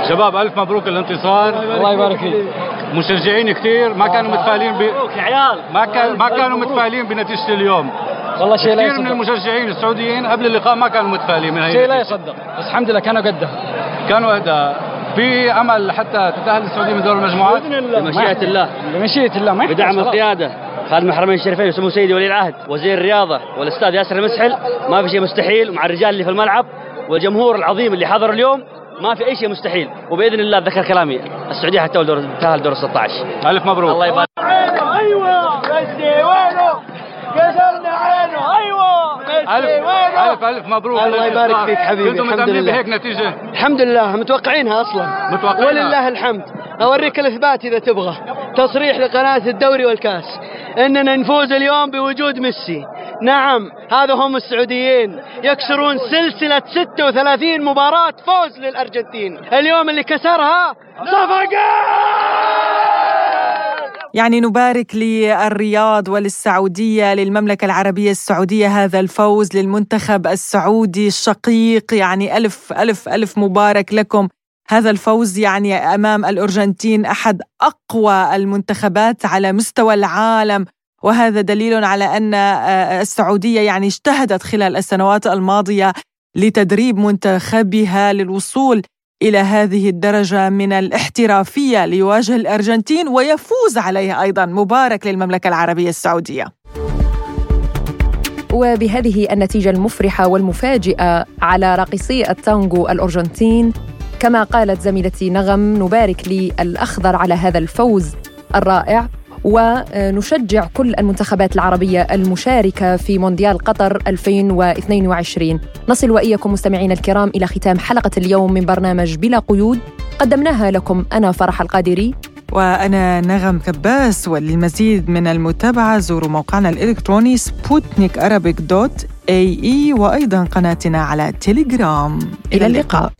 شباب ألف مبروك الانتصار الله يبارك فيك. مشجعين كثير ما كانوا متفائلين ب... ما كان ما كانوا متفائلين بنتيجة اليوم. والله شيء لا يصدق كثير من المشجعين السعوديين قبل اللقاء ما كانوا متفائلين من هي شيء لا يصدق. بس الحمد لله كانوا قدها. كانوا قدها. في أمل حتى تتأهل السعودية من دور المجموعات؟ بإذن الله. بمشيئة الله. بمشيئة الله. ما بدعم القيادة. خادم الحرمين الشريفين وسمو سيدي ولي العهد وزير الرياضة والأستاذ ياسر المسحل. ما في شيء مستحيل ومع الرجال اللي في الملعب والجمهور العظيم اللي حضر اليوم. ما في أي شيء مستحيل. وبإذن الله اتذكر كلامي. السعودية حتى دور تأهل دور 16 ألف مبروك. الله يبارك. أيوه بس وينه؟ كسرنا عينه أيوه الف ألف ألف مبروك. الله يبارك فيك حبيبي كنتم لله. بهيك نتيجة؟ الحمد لله متوقعينها أصلا. متوقعينها. ولله الحمد. أوريك الإثبات إذا تبغى. تصريح لقناة الدوري والكأس. إننا نفوز اليوم بوجود ميسي. نعم هذا هم السعوديين. يكسرون سلسلة 36 مباراة فوز للأرجنتين. اليوم اللي كسرها؟ صفقات يعني نبارك للرياض وللسعودية للمملكة العربية السعودية هذا الفوز للمنتخب السعودي الشقيق. يعني ألف ألف ألف مبارك لكم. هذا الفوز يعني أمام الأرجنتين أحد أقوى المنتخبات على مستوى العالم. وهذا دليل على أن آه، السعودية يعني اجتهدت خلال السنوات الماضية لتدريب منتخبها للوصول إلى هذه الدرجة من الاحترافية ليواجه الأرجنتين ويفوز عليها أيضا مبارك للمملكة العربية السعودية. وبهذه النتيجة المفرحة والمفاجئة على راقصي التانغو الأرجنتين كما قالت زميلتي نغم نبارك للأخضر على هذا الفوز الرائع. ونشجع كل المنتخبات العربية المشاركة في مونديال قطر 2022 نصل وإياكم مستمعين الكرام إلى ختام حلقة اليوم من برنامج بلا قيود. قدمناها لكم أنا فرح القادري. وأنا نغم كباس وللمزيد من المتابعة زوروا موقعنا الإلكتروني سبوتنيك Arabic dot ae وأيضا قناتنا على تيليجرام. إلى اللقاء.